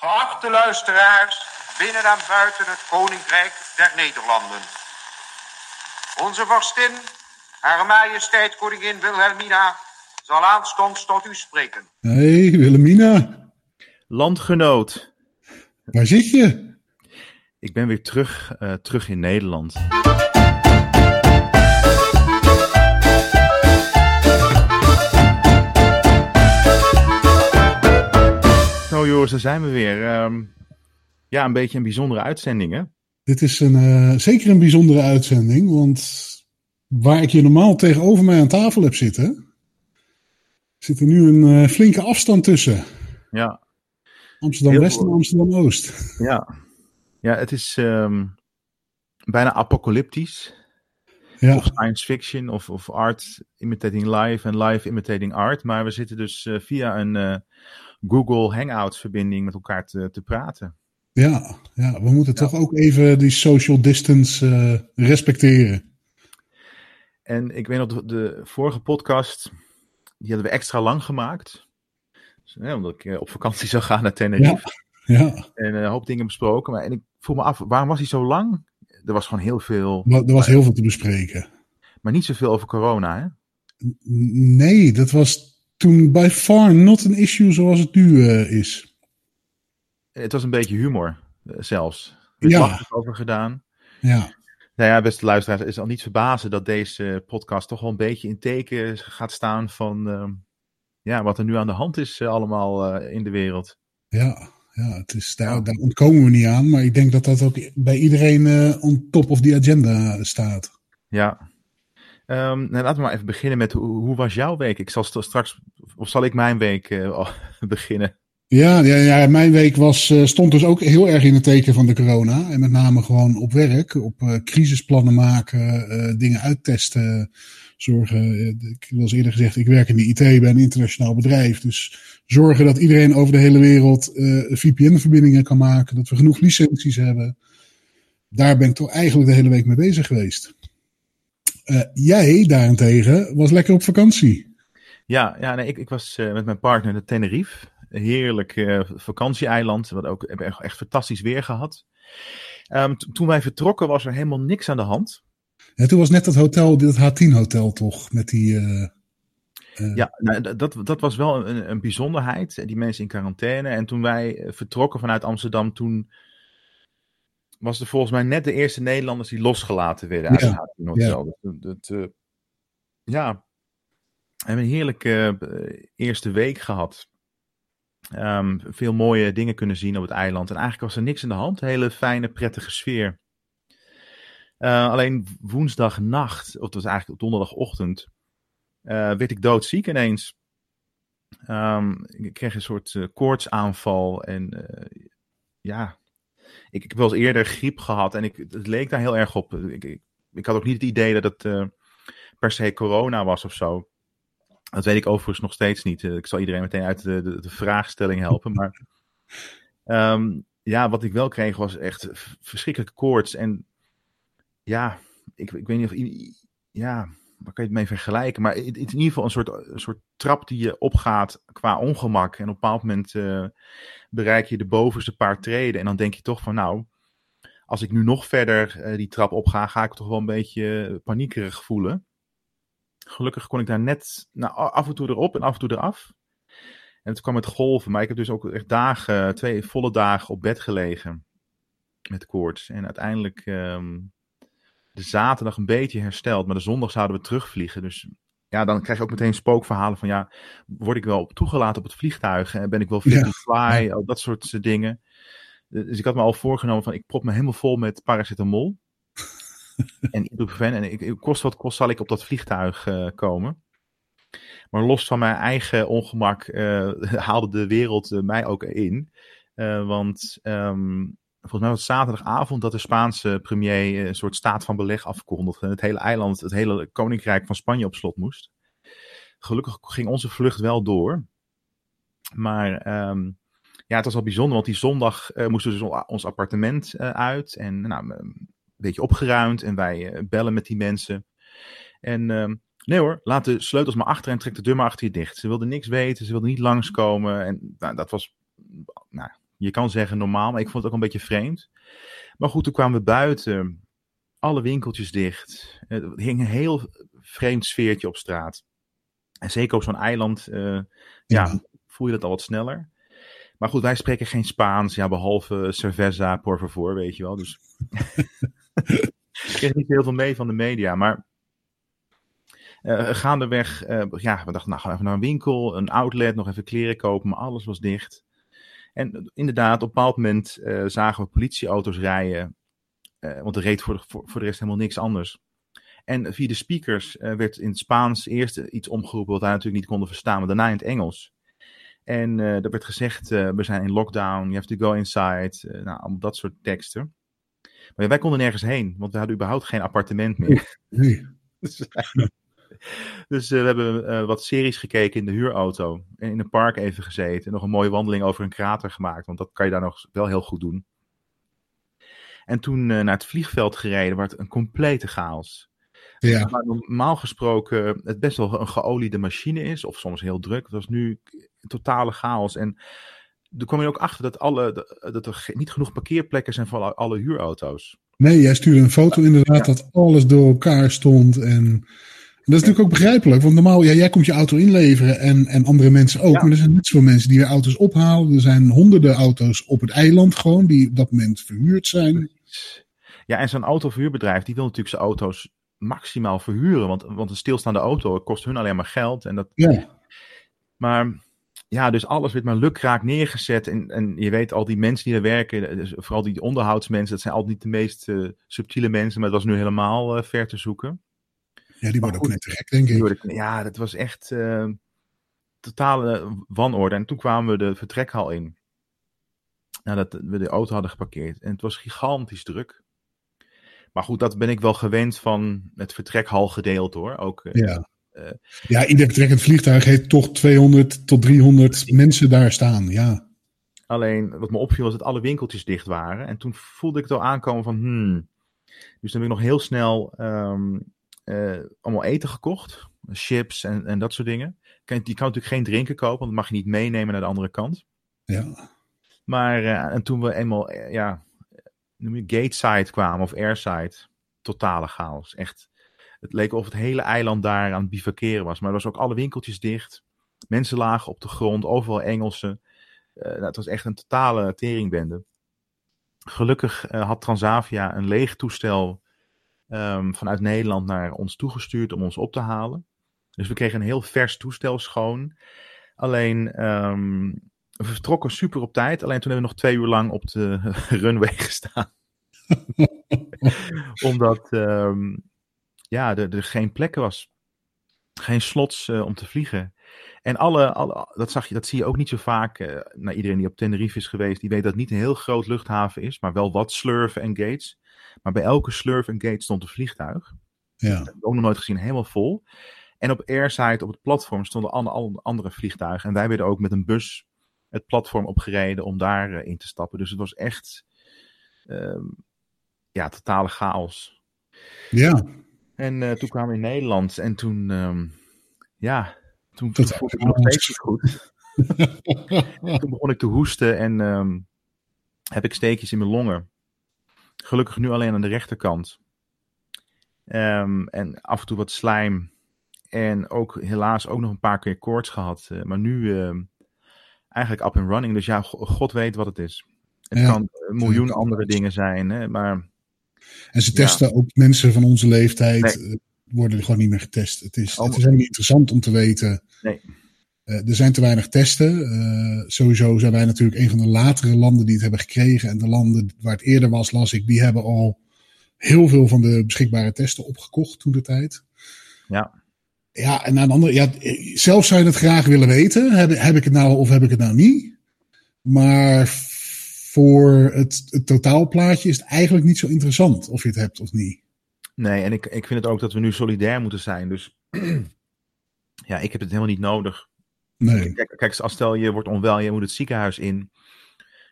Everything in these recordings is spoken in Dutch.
Geachte luisteraars binnen en buiten het Koninkrijk der Nederlanden. Onze vorstin, Hare Majesteit Koningin Wilhelmina, zal aanstonds tot u spreken. Hey, Wilhelmina. Landgenoot, Waar zit je? ik ben weer terug, eh, terug in Nederland. Nou Joris, daar zijn we weer. Ehm, ja, een beetje een bijzondere uitzending hè? Dit is een, eh, zeker een bijzondere uitzending, want waar ik je normaal tegenover mij aan tafel heb zitten, zit er nu een eh, flinke afstand tussen. Ja, Amsterdam-West en Amsterdam-Oost. ja. ja het is ehm, bijna apocalyptisch. Ja, Of science fiction of, of art imitating life en life imitating art. Maar we zitten dus eh, via een Google Hangouts verbinding met elkaar te, te praten. ja, ja, we moeten toch ook even die social distance eh, respecteren. En ik weet nog, de, de vorige podcast, die hadden we extra lang gemaakt. Dus, hè, omdat ik eh, op vakantie zou gaan naar Tenerife. Ja, En eh, een hoop dingen besproken. Maar en ik voel me af, waarom was hij zo lang? Er was gewoon heel veel, maar er was heel veel te bespreken. maar niet zoveel over corona. Hè? Nee, dat was toen by far not an issue zoals het nu eh, is. Het was een beetje humor eh, zelfs. Er Ja. ja. over gedaan. Ja, Nou ja, beste luisteraars, het is al niet verbazen dat deze podcast toch wel een beetje in teken gaat staan van ehm, ja, wat er nu aan de hand is eh, allemaal eh, in de wereld. ja, ja het is, daar, daar ontkomen we niet aan. Maar ik denk dat dat ook bij iedereen eh, on top of the agenda staat. Ja. Ehm, nou, laten we maar even beginnen met hoe, was jouw week? Ik zal st- straks, of zal ik mijn week eh, beginnen? Ja, ja, mijn week was, eh, stond dus ook heel erg in het teken van de corona. En met name gewoon op werk, op eh, crisisplannen maken, dingen uittesten, zorgen. ik eens eerder gezegd, ik werk in de IT bij een internationaal bedrijf. Dus zorgen dat iedereen over de hele wereld VPN-verbindingen kan maken, dat we genoeg licenties hebben. Daar ben ik toch eigenlijk de hele week mee bezig geweest. Eh, jij daarentegen was lekker op vakantie. Ja, ja nee, ik, ik was eh, met mijn partner naar Tenerife. Een heerlijk eh, vakantieeiland. We hadden ook hebben echt, echt fantastisch weer gehad. Ehm, toen wij vertrokken was er helemaal niks aan de hand. Ja, toen was net dat hotel, dat H10-hotel toch, met die... Ja, nou, dat, dat was wel een, een bijzonderheid. Die mensen in quarantaine. En toen wij vertrokken vanuit Amsterdam, toen was er volgens mij net de eerste Nederlanders die losgelaten werden uit Ja, dat- dat, eh, ja, we hebben een heerlijke eh, eerste week gehad. Ehm, veel mooie dingen kunnen zien op het eiland. En eigenlijk was er niks aan de hand. Een hele fijne, prettige sfeer. Eh, alleen woensdagnacht, of het was eigenlijk donderdagochtend, werd ik doodziek ineens. Ehm, ik kreeg een soort koortsaanval. En ja, ik, ik heb wel eens eerder griep gehad. En ik, het leek daar heel erg op. Ik, ik, ik had ook niet het idee dat het eh, per se corona was of zo. Dat weet ik overigens nog steeds niet. Eh, ik zal iedereen meteen uit de, de, de vraagstelling helpen. Maar ehm, ja, wat ik wel kreeg was echt v- verschrikkelijke koorts. En ja, ik, ik weet niet of... Ja, waar kan je het mee vergelijken? Maar het is in ieder geval een soort, een soort trap die je opgaat qua ongemak. En op een bepaald moment eh, bereik je de bovenste paar treden. En dan denk je toch van nou, als ik nu nog verder eh, die trap opga, ga ik toch wel een beetje paniekerig voelen. Gelukkig kon ik daar net nou, af en toe erop en af en toe eraf. En het kwam met golven, maar ik heb dus ook echt dagen, twee volle dagen op bed gelegen met koorts. En uiteindelijk ehm, de zaterdag een beetje hersteld, maar de zondag zouden we terugvliegen. Dus ja, dan krijg je ook meteen spookverhalen van ja, word ik wel toegelaten op het vliegtuig? En ben ik wel fit Ja, to fly? Al dat soort eh, dingen. Dus ik had me al voorgenomen van ik prop me helemaal vol met paracetamol. en ibuprofen. En ik, kost wat kost zal ik op dat vliegtuig eh, komen. Maar los van mijn eigen ongemak eh, haalde de wereld eh, mij ook in. Eh, want ehm, volgens mij was het zaterdagavond dat de Spaanse premier eh, een soort staat van beleg afkondigde. En het hele eiland, het hele koninkrijk van Spanje op slot moest. Gelukkig ging onze vlucht wel door. Maar ehm, ja, het was wel bijzonder, want die zondag eh, moesten we dus ons appartement eh, uit. En nou, een beetje opgeruimd. En wij bellen met die mensen. En ehm, nee hoor, laat de sleutels maar achter en trek de deur maar achter je dicht. Ze wilden niks weten, ze wilden niet langskomen. En nou, dat was nou, je kan zeggen normaal, maar ik vond het ook een beetje vreemd. Maar goed, toen kwamen we buiten. Alle winkeltjes dicht. Er hing een heel vreemd sfeertje op straat. En zeker op zo'n eiland, uh, ja, voel je dat al wat sneller. Maar goed, wij spreken geen Spaans, ja, behalve cerveza, por favor, weet je wel. Dus ik kreeg niet heel veel mee van de media, maar uh, gaandeweg, uh, ja, we dachten, nou, gaan even naar een winkel, een outlet, nog even kleren kopen, maar alles was dicht. En inderdaad, op een bepaald moment uh, zagen we politieauto's rijden, want er reed voor de, voor, voor de rest helemaal niks anders. En via de speakers werd in het Spaans eerst iets omgeroepen wat wij natuurlijk niet konden verstaan, maar daarna in het Engels. En uh, er werd gezegd, uh, we zijn in lockdown, you have to go inside. Uh, nou, allemaal dat soort teksten. Maar wij konden nergens heen, want we hadden überhaupt geen appartement meer. Nee. dus, dus we hebben wat series gekeken in de huurauto. En in een park even gezeten. En nog een mooie wandeling over een krater gemaakt, want dat kan je daar nog wel heel goed doen. En toen naar het vliegveld gereden, werd een complete chaos. Ja. Maar normaal gesproken het best wel een geoliede machine is, of soms heel druk. Het was nu totale chaos. En er kwam je ook achter dat, alle, dat er niet genoeg parkeerplekken zijn voor alle huurauto's. Nee, jij stuurde een foto inderdaad dat alles door elkaar stond. En dat is natuurlijk ook begrijpelijk. Want normaal, ja, jij komt je auto inleveren en, en andere mensen ook. Maar er zijn net zoveel mensen die weer auto's ophalen. Er zijn honderden auto's op het eiland gewoon, die op dat moment verhuurd zijn. Ja, en zo'n autoverhuurbedrijf, die wil natuurlijk zijn auto's maximaal verhuren. Want, want een stilstaande auto kost hun alleen maar geld. En dat... Ja. Maar ja, dus alles werd maar lukraak neergezet. En, en je weet, al die mensen die er werken, dus vooral die onderhoudsmensen, dat zijn altijd niet de meest uh, subtiele mensen, maar dat was nu helemaal uh, ver te zoeken. Ja, die worden ook net te gek, denk ik. Worden, ja, dat was echt uh, totale wanorde. En toen kwamen we de vertrekhal in. Nadat we de auto hadden geparkeerd. En het was gigantisch druk. Maar goed, dat ben ik wel gewend van het vertrekhalgedeelte hoor. Ook, ja. Uh, ja, ieder vertrekkend vliegtuig heeft toch 200 tot 300 mensen daar staan, ja. Alleen, wat me opviel was dat alle winkeltjes dicht waren. En toen voelde ik het al aankomen van, hmm. Dus toen heb ik nog heel snel um, uh, allemaal eten gekocht. Chips en, en dat soort dingen. Kan, je kan natuurlijk geen drinken kopen, want dat mag je niet meenemen naar de andere kant. Ja. Maar, uh, en toen we eenmaal, ja, noem je gateside kwamen of airside, totale chaos. Echt het leek of het hele eiland daar aan het bivakeren was. Maar er was ook alle winkeltjes dicht. Mensen lagen op de grond, overal Engelsen. Uh, nou, het was echt een totale teringbende. Gelukkig uh, had Transavia een leeg toestel um, vanuit Nederland naar ons toegestuurd om ons op te halen. Dus we kregen een heel vers toestel schoon. Alleen, um, we vertrokken super op tijd. Alleen toen hebben we nog twee uur lang op de runway gestaan. Omdat um, ja, er, er geen plek was. Geen slots uh, om te vliegen. En alle, alle, dat, zag je, dat zie je ook niet zo vaak. Uh, nou, iedereen die op Tenerife is geweest, die weet dat het niet een heel groot luchthaven is, maar wel wat slurven en gates. Maar bij elke slurf en gate stond een vliegtuig. Ja. Dat heb ik ook nog nooit gezien, helemaal vol. En op airside, op het platform, stonden alle, andere vliegtuigen. En wij werden ook met een bus het platform opgereden om daarin uh, in te stappen. Dus het was echt, uh, ja, totale chaos. Ja. En uh, toen kwamen we in Nederland en toen, um, ja, toen, toen voelde ik nog steeds niet goed. toen begon ik te hoesten en um, heb ik steekjes in mijn longen. Gelukkig nu alleen aan de rechterkant. Um, en af en toe wat slijm. En ook helaas ook nog een paar keer koorts gehad. Uh, maar nu uh, eigenlijk up and running. Dus ja, God weet wat het is. Het ja, kan een miljoen ja, andere dingen zijn. Hè, maar en ze testen ja. ook mensen van onze leeftijd. Nee. worden gewoon niet meer getest. Het is, oh. het is helemaal niet interessant om te weten. Nee. Uh, er zijn te weinig testen. Uh, sowieso zijn wij natuurlijk een van de latere landen die het hebben gekregen. En de landen waar het eerder was, las ik, die hebben al heel veel van de beschikbare testen opgekocht toen de tijd. Ja. Ja, en aan de andere, ja, zelf zou je het graag willen weten. Heb, heb ik het nou of heb ik het nou niet? Maar voor het, het totaalplaatje is het eigenlijk niet zo interessant of je het hebt of niet. Nee, en ik, ik vind het ook dat we nu solidair moeten zijn. Dus ja, ik heb het helemaal niet nodig. Nee. Kijk, kijk, als stel je wordt onwel, je moet het ziekenhuis in.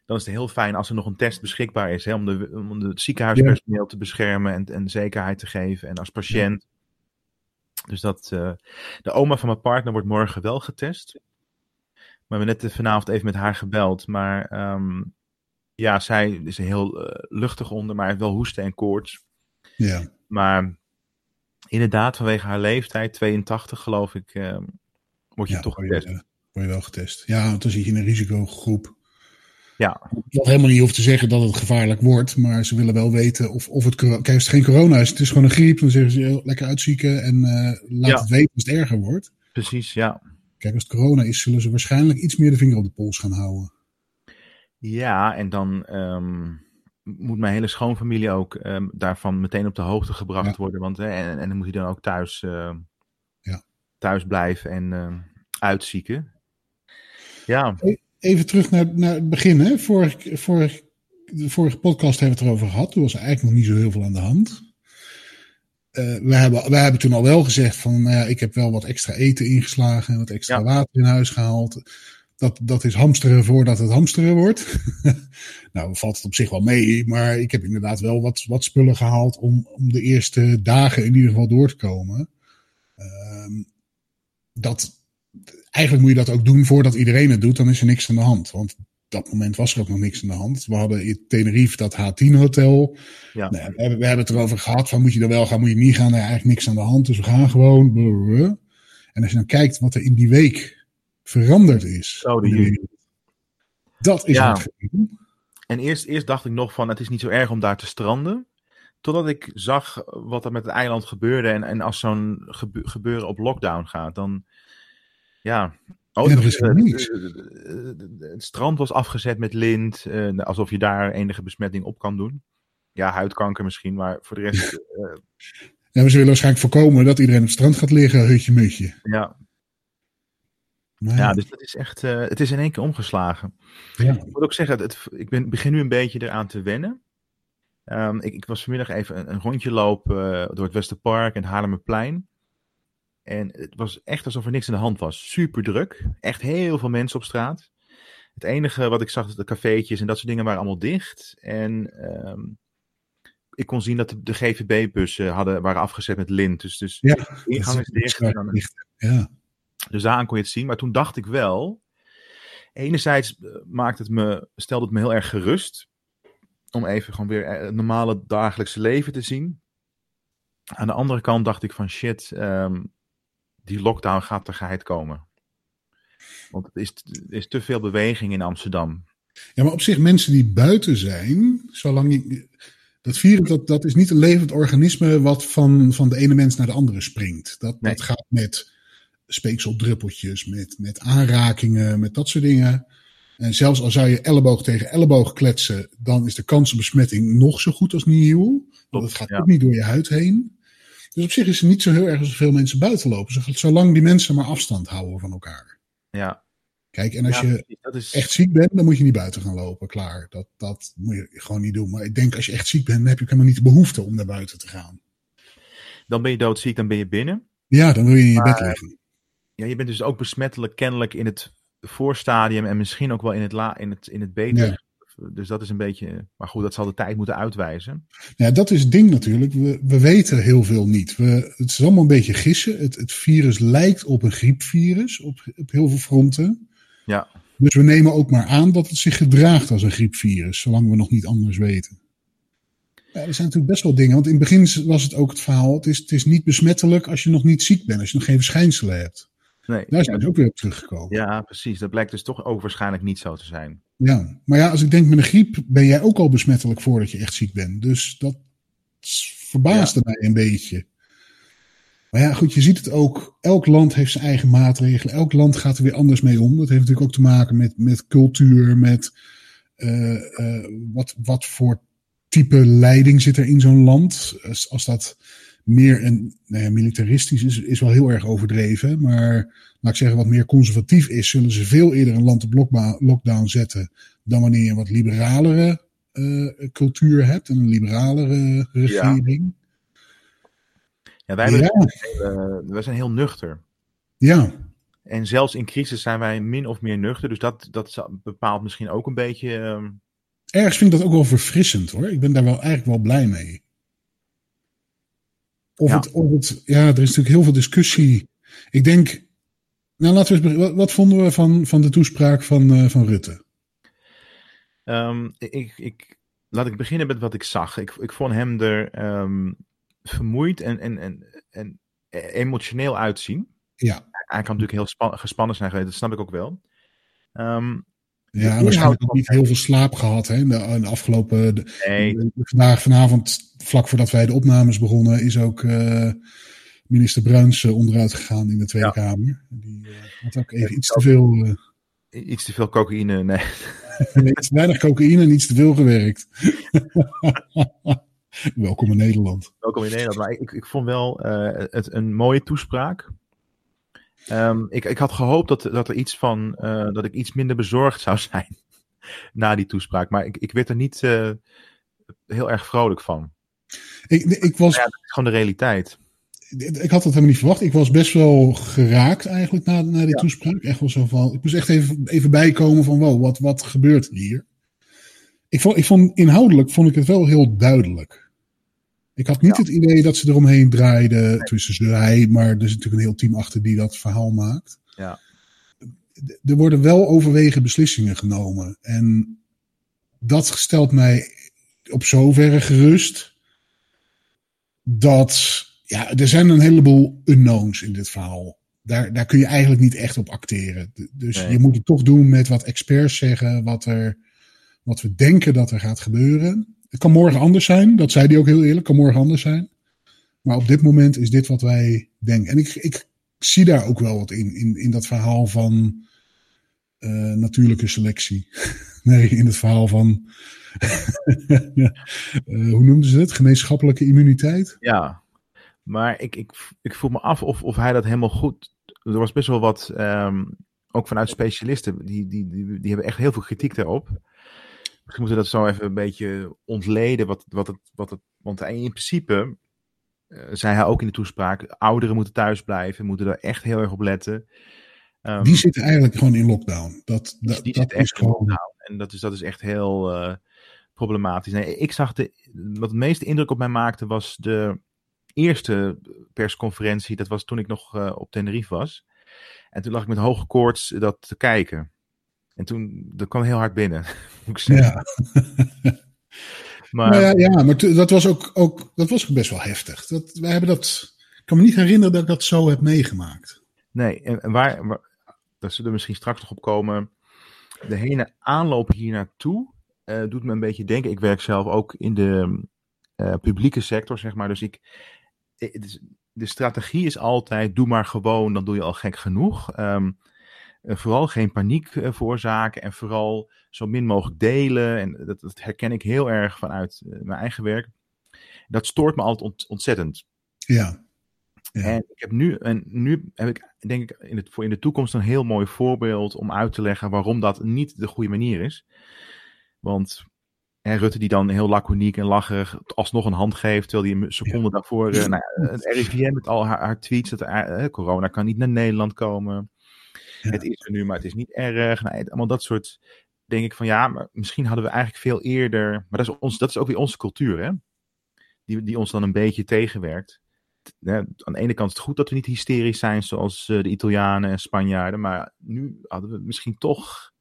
Dan is het heel fijn als er nog een test beschikbaar is. Hè, om, de, om het ziekenhuispersoneel ja. te beschermen en, en zekerheid te geven. En als patiënt. Ja. Dus dat. Uh, de oma van mijn partner wordt morgen wel getest. Maar we hebben net vanavond even met haar gebeld. Maar um, Ja, zij is heel uh, luchtig onder, maar heeft wel hoesten en koorts. Ja. Maar inderdaad, vanwege haar leeftijd, 82 geloof ik, uh, word je ja, toch word getest. je, uh, word je wel getest. Ja, want dan zit je in een risicogroep. Ja. Dat helemaal niet hoeft te zeggen dat het gevaarlijk wordt, maar ze willen wel weten of, of het. Kijk, als het geen corona is, het is gewoon een griep, dan zeggen ze lekker uitzieken en uh, laat Ja. het weten als het erger wordt. Precies, ja. Kijk, als het corona is, zullen ze waarschijnlijk iets meer de vinger op de pols gaan houden. Ja, en dan ehm, moet mijn hele schoonfamilie ook ehm, daarvan meteen op de hoogte gebracht Ja. worden. Want, hè, en, en dan moet hij dan ook thuis, ehm, Ja. thuis blijven en ehm, uitzieken. Ja, Even terug naar, naar het begin. Hè. Vorig, vorig, de vorige podcast hebben we het erover gehad. Toen was er eigenlijk nog niet zo heel veel aan de hand. Eh, we, hebben, we hebben toen al wel gezegd van, nou ja, ik heb wel wat extra eten ingeslagen en wat extra Ja. water in huis gehaald. Dat, dat is hamsteren voordat het hamsteren wordt. nou, valt het op zich wel mee, maar ik heb inderdaad wel wat, wat spullen gehaald om, om de eerste dagen in ieder geval door te komen. Dat, eigenlijk moet je dat ook doen voordat iedereen het doet, dan is er niks aan de hand. Want op dat moment was er ook nog niks aan de hand. We hadden in Tenerife dat H10 hotel. ja. Nou, we, hebben, we hebben het erover gehad van moet je er wel gaan, moet je niet gaan. Nou, eigenlijk niks aan de hand, dus we gaan gewoon. En als je dan kijkt wat er in die week veranderd is. Wereld, Dat is Ja. En eerst, eerst dacht ik nog van het is niet zo erg om daar te stranden. Totdat ik zag wat er met het eiland gebeurde. En, en als zo'n gebe- gebeuren op lockdown gaat, dan. Ja. Oh, Ja, er het- is helemaal het- niks. het- strand was afgezet met lint. eh, alsof je daar enige besmetting op kan doen. Ja, huidkanker misschien, maar voor de rest. eh, Ja, we zullen waarschijnlijk voorkomen dat iedereen op het strand gaat liggen, hutje mutje. ja, Maar ja, dus dat is echt. eh, het is in één keer omgeslagen. ja. Ik moet ook zeggen, het, ik ben, begin nu een beetje eraan te wennen. Ehm, ik, ik was vanmiddag even een, een rondje lopen eh, door het Westerpark en het Haarlemmerplein. En het was echt alsof er niks aan de hand was. Super druk. Echt heel veel mensen op straat. Het enige wat ik zag, de cafeetjes en dat soort dingen waren allemaal dicht. En ehm, ik kon zien dat de, de GVB-bussen hadden, waren afgezet met lint. Dus, dus Ja, de ingang is dicht. en dan- Ja, dus daaraan kon je het zien. Maar toen dacht ik wel. Enerzijds eh, maakt het me, stelde het me heel erg gerust. Om even gewoon weer eh, het normale dagelijkse leven te zien. Aan de andere kant dacht ik van shit, ehm, die lockdown gaat er geheid komen. Want het is, is te veel beweging in Amsterdam. Ja, maar op zich mensen die buiten zijn, zolang je. Dat virus, dat, dat is niet een levend organisme wat van, van de ene mens naar de andere springt. Dat, Nee. dat gaat met speekseldruppeltjes, met, met aanrakingen, met dat soort dingen. En zelfs al zou je elleboog tegen elleboog kletsen, dan is de kans op besmetting nog zo goed als nihil. Want het gaat ja. ook niet door je huid heen. Dus op zich is het niet zo heel erg als veel mensen buiten lopen. Zo- Zolang die mensen maar afstand houden van elkaar. Ja, Kijk, en als Ja, je is echt ziek bent, dan moet je niet buiten gaan lopen. Klaar. Dat, dat moet je gewoon niet doen. Maar ik denk als je echt ziek bent, dan heb je helemaal niet de behoefte om naar buiten te gaan. Dan ben je doodziek, dan ben je binnen. Ja, dan wil je in je Maar- bed liggen. Ja, je bent dus ook besmettelijk kennelijk in het voorstadium en misschien ook wel in het, la, in het, in het beter. Ja. Dus dat is een beetje. Maar goed, dat zal de tijd moeten uitwijzen. Ja, dat is het ding natuurlijk. We, we weten heel veel niet. We, het is allemaal een beetje gissen. Het, het virus lijkt op een griepvirus op, op heel veel fronten. Ja. Dus we nemen ook maar aan dat het zich gedraagt als een griepvirus, zolang we nog niet anders weten. Ja, er zijn natuurlijk best wel dingen. Want in het begin was het ook het verhaal: het is, het is niet besmettelijk als je nog niet ziek bent, als je nog geen verschijnselen hebt. Nee. Daar zijn ze ook weer op teruggekomen. Ja, precies. Dat blijkt dus toch ook waarschijnlijk niet zo te zijn. Ja, maar ja, als ik denk met een griep ben jij ook al besmettelijk voordat je echt ziek bent. Dus dat verbaasde mij een beetje. Maar ja, goed, je ziet het ook. Elk land heeft zijn eigen maatregelen. Elk land gaat er weer anders mee om. Dat heeft natuurlijk ook te maken met, met cultuur, met eh, eh, wat, wat voor type leiding zit er in zo'n land. Als, als dat meer een nou ja, militaristisch is, is wel heel erg overdreven. Maar laat ik zeggen, wat meer conservatief is, zullen ze veel eerder een land op lockdown zetten dan wanneer je een wat liberalere eh, cultuur hebt en een liberalere regering. Ja, wij, hebben Ja, eh, wij zijn heel nuchter. ja, En zelfs in crisis zijn wij min of meer nuchter. Dus dat, dat bepaalt misschien ook een beetje. ehm, ergens vind ik dat ook wel verfrissend hoor. Ik ben daar wel eigenlijk wel blij mee. Of, Ja. het, of het, ja, er is natuurlijk heel veel discussie. Ik denk, nou laten we eens, wat, wat vonden we van, van de toespraak van, eh, van Rutte? Ehm, ik, ik, laat ik beginnen met wat ik zag. Ik, ik vond hem er ehm, vermoeid en, en, en, en emotioneel uitzien. Ja. Hij kan natuurlijk heel span- gespannen zijn geweest, dat snap ik ook wel. De Ja, waarschijnlijk ook niet heel veel slaap gehad hè, in de, in de afgelopen. de- Nee, de- vandaag, vanavond, vlak voordat wij de opnames begonnen, is ook eh, minister Bruins eh, onderuit gegaan in de Tweede Ja. Kamer. Die eh, had ook even Ja, iets te veel. eh, iets te veel cocaïne. Nee. nee, iets te weinig cocaïne en iets te veel gewerkt. Welkom in Nederland. Welkom in Nederland. Maar ik, ik vond wel eh, het een mooie toespraak. Ehm, ik, ik had gehoopt dat, dat, er iets van, eh, dat ik iets minder bezorgd zou zijn na die toespraak. Maar ik, ik werd er niet eh, heel erg vrolijk van. Ik, ik, was, Ja, dat is gewoon de realiteit. ik had dat helemaal niet verwacht. Ik was best wel geraakt eigenlijk na, na die Ja. toespraak. Echt wel zo van, ik moest echt even, even bijkomen van wow, wat, wat gebeurt hier? Ik vond, ik vond inhoudelijk vond ik het wel heel duidelijk. Ik had niet Ja. het idee dat ze eromheen draaiden tussen ze hij, maar er is natuurlijk een heel team achter die dat verhaal maakt. Ja. Er worden wel overwegen beslissingen genomen. En dat stelt mij op zoverre gerust dat ja, er zijn een heleboel unknowns in dit verhaal. Daar, daar kun je eigenlijk niet echt op acteren. Dus Nee. je moet het toch doen met wat experts zeggen, wat, er, wat we denken dat er gaat gebeuren. Het kan morgen anders zijn, dat zei hij ook heel eerlijk, kan morgen anders zijn. Maar op dit moment is dit wat wij denken. En ik, ik zie daar ook wel wat in, in, in dat verhaal van eh, natuurlijke selectie. nee, in het verhaal van, eh, hoe noemden ze het? Gemeenschappelijke immuniteit. Ja, maar ik, ik, ik voel me af of, of hij dat helemaal goed. Er was best wel wat, ehm, ook vanuit specialisten, die, die, die, die hebben echt heel veel kritiek daarop. Misschien moeten we dat zo even een beetje ontleden. Wat, wat het, wat het, want in principe eh, zei hij ook in de toespraak: ouderen moeten thuis blijven, moeten daar echt heel erg op letten. Ehm, Die zitten eigenlijk gewoon in lockdown. Dat, die, dat, die dat zit is echt in gewoon. lockdown. En dat is, dat is echt heel eh, problematisch. Nee, ik zag de, wat het meeste indruk op mij maakte was de eerste persconferentie. Dat was toen ik nog eh, op Tenerife was. En toen lag ik met hoge koorts dat te kijken. En toen, dat kwam heel hard binnen, moet ik zeggen. Ja. Maar Nou ja, ja, maar dat was ook, ook dat was best wel heftig. Dat, wij hebben dat, ik kan me niet herinneren dat ik dat zo heb meegemaakt. nee, en, en waar, waar, daar zullen we misschien straks nog op komen. De hele aanloop hier naartoe eh, doet me een beetje denken. Ik werk zelf ook in de eh, publieke sector, zeg maar. Dus ik, eh, de strategie is altijd: doe maar gewoon, dan doe je al gek genoeg. Eh, vooral geen paniek eh, veroorzaken en vooral zo min mogelijk delen. En dat, dat herken ik heel erg vanuit eh, mijn eigen werk. Dat stoort me altijd ont- ontzettend. Ja. Ja. En ik heb nu, en nu heb ik denk ik in, het, voor in de toekomst een heel mooi voorbeeld om uit te leggen waarom dat niet de goede manier is. Want hè, Rutte die dan heel laconiek en lacherig alsnog een hand geeft, terwijl hij een seconde daarvoor, eh, nou, het RIVM met al haar, haar tweets, dat eh, corona kan niet naar Nederland komen. Ja. Het is er nu, maar het is niet erg. Nou, allemaal dat soort, denk ik van ja, maar misschien hadden we eigenlijk veel eerder, maar dat is, ons, dat is ook weer onze cultuur hè, die, die ons dan een beetje tegenwerkt aan de ene kant is het goed dat we niet hysterisch zijn zoals eh, de Italianen en Spanjaarden, maar nu hadden we misschien toch,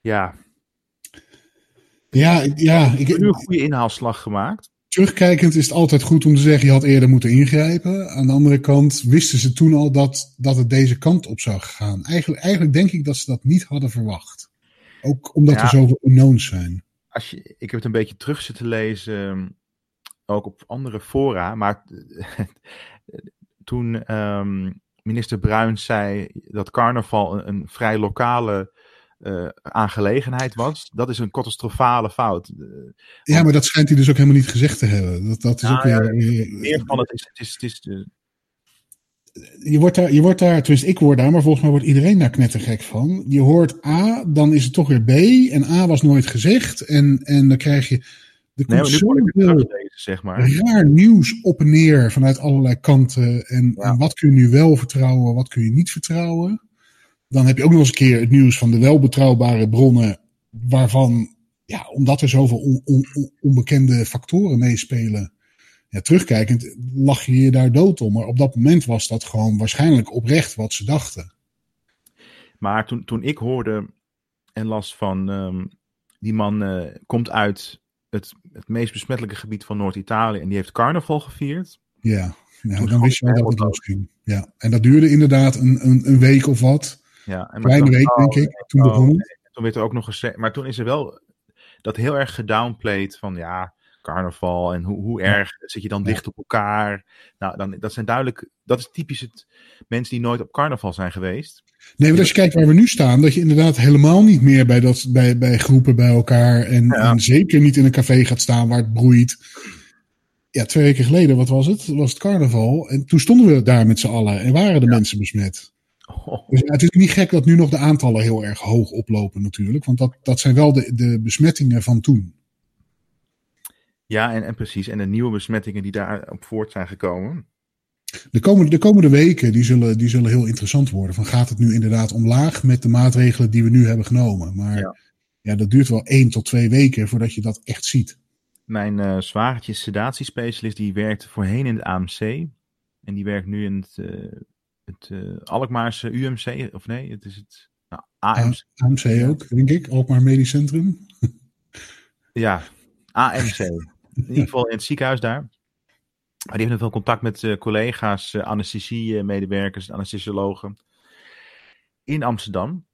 ja, Ja, ik- ja we hebben nu een ik, goede inhaalslag gemaakt. Terugkijkend is het altijd goed om te zeggen, je had eerder moeten ingrijpen. Aan de andere kant wisten ze toen al dat, dat het deze kant op zou gaan. Eigenlijk, eigenlijk denk ik dat ze dat niet hadden verwacht. Ook omdat Ja. er zoveel unknowns zijn. Als je, ik heb het een beetje terug zitten lezen, ook op andere fora, maar toen ehm, minister Bruins zei dat carnaval een, een vrij lokale eh, aangelegenheid was, dat is een catastrofale fout. Eh, Ja, maar dat schijnt hij dus ook helemaal niet gezegd te hebben. Dat, dat is Nou ook weer, meer van het is, het is, het is eh, je wordt daar, je wordt daar, tenminste ik word daar, maar volgens mij wordt iedereen daar knettergek van. Je hoort A, dan is het toch weer B. En A was nooit gezegd. En, en dan krijg je, er Nee, komt zoveel teruglezen, zeg maar. raar nieuws op en neer vanuit allerlei kanten. En, Ja. en wat kun je nu wel vertrouwen, wat kun je niet vertrouwen. Dan heb je ook nog eens een keer het nieuws van de wel betrouwbare bronnen, waarvan, ja, omdat er zoveel on- on- on- onbekende factoren meespelen, ja, terugkijkend lag je je daar dood om. Maar op dat moment was dat gewoon waarschijnlijk oprecht wat ze dachten. Maar toen, toen ik hoorde en las van ehm, Die man eh, komt uit het, het meest besmettelijke gebied van Noord-Italië en die heeft carnaval gevierd. Ja, ja dan wist je wel dat het losging. Ja. En dat duurde inderdaad een, een, een week of wat. Ja, en Kleine week, denk ik, toen begon het. Toen werd er ook nog gezegd, maar toen is er wel dat heel erg gedownplayed van ja, carnaval en hoe, hoe erg zit je dan dicht op elkaar. Nou, dan, dat zijn duidelijk, dat is typisch het mensen die nooit op carnaval zijn geweest. Nee, maar als je kijkt waar we nu staan, dat je inderdaad helemaal niet meer bij, dat, bij, bij groepen bij elkaar en, Ja. en zeker niet in een café gaat staan waar het broeit. Ja, twee weken geleden, wat was het? Was het carnaval. En toen stonden we daar met z'n allen en waren de mensen besmet. Oh, Dus ja, het is niet gek dat nu nog de aantallen heel erg hoog oplopen natuurlijk. Want dat, dat zijn wel de, de besmettingen van toen. Ja, en, en precies. En de nieuwe besmettingen die daarop voort zijn gekomen. De komende, de komende weken die zullen, die zullen heel interessant worden. Van gaat het nu inderdaad omlaag met de maatregelen die we nu hebben genomen? Maar ja. Ja. dat duurt wel één tot twee weken voordat je dat echt ziet. Mijn eh zwagertje is sedatiespecialist, die werkte voorheen in het AMC. En die werkt nu in het, eh, het eh, Alkmaarse UMC, of nee, het is het nou, AMC. AMC ook, denk ik. Alkmaar Medisch Centrum. Ja, AMC. In ieder geval in het ziekenhuis daar. Maar die heeft nog veel contact met eh, collega's, uh, anesthesie-medewerkers, anesthesiologen in Amsterdam.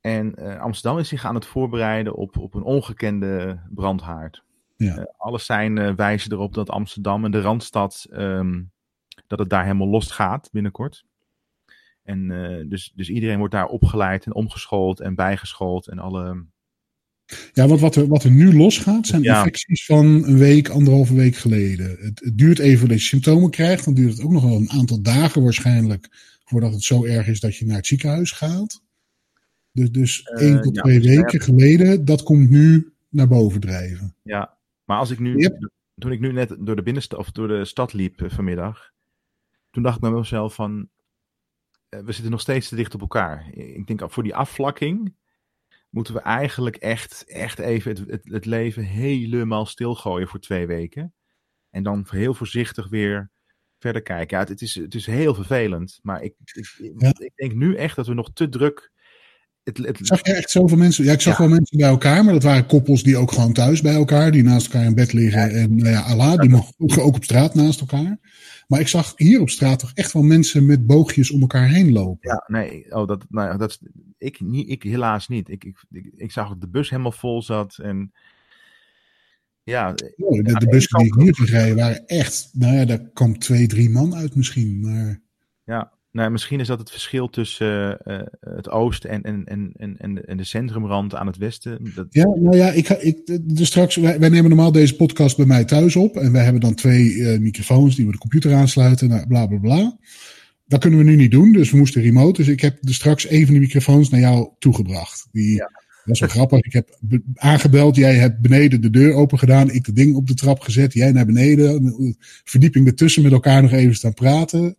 En uh, Amsterdam is zich aan het voorbereiden op, op een ongekende brandhaard. Ja. Alles zijn wijzen erop dat Amsterdam en de Randstad, um, dat het daar helemaal los gaat binnenkort. En uh, dus, dus iedereen wordt daar opgeleid en omgeschoold en bijgeschoold en alle... Ja, want wat er, wat er nu losgaat zijn ja. infecties van een week, anderhalve week geleden. Het, het, duurt even dat je symptomen krijgt. Dan duurt het ook nog wel een aantal dagen waarschijnlijk voordat het zo erg is dat je naar het ziekenhuis gaat. Dus, dus één tot ja, twee weken ja. geleden, dat komt nu naar boven drijven. Ja, maar als ik nu, yep. toen ik nu net door de binnenstad of door de stad liep uh, vanmiddag, toen dacht ik bij mezelf van, we zitten nog steeds te dicht op elkaar. Ik denk voor die afvlakking moeten we eigenlijk echt, echt even het, het, het leven helemaal stilgooien voor twee weken. En dan heel voorzichtig weer verder kijken. Ja, het, het, is, het is heel vervelend, maar ik, ik, ja. ik denk nu echt dat we nog te druk het, het... Zag je echt zoveel mensen? Ja, ik zag ja. wel mensen bij elkaar, maar dat waren koppels die ook gewoon thuis bij elkaar, die naast elkaar in bed liggen. Ja. En nou ja, Allah, die mogen ook, ook op straat naast elkaar. Maar ik zag hier op straat toch echt wel mensen met boogjes om elkaar heen lopen. Ja, nee, oh, dat, nou, dat ik, niet, ik helaas niet. Ik, ik, ik, ik zag dat de bus helemaal vol zat en ja. Oh, de, de bussen die ik hier gereden waren echt, nou ja, daar kwam twee, drie man uit misschien, maar... Ja, nou, misschien is dat het verschil tussen uh, uh, het oosten en, en, en, en, en de centrumrand aan het westen. Dat... Ja, nou ja, ik, ik, dus straks, wij, wij, nemen normaal deze podcast bij mij thuis op. En wij hebben dan twee uh, microfoons die we de computer aansluiten, nou, bla bla bla. Dat kunnen we nu niet doen, dus we moesten remote. Dus ik heb dus straks een van die microfoons naar jou toegebracht. Die, ja. Dat is wel grappig. Ik heb aangebeld, jij hebt beneden de deur open gedaan. Ik dat ding op de trap gezet, jij naar beneden. Verdieping ertussen met elkaar nog even staan praten.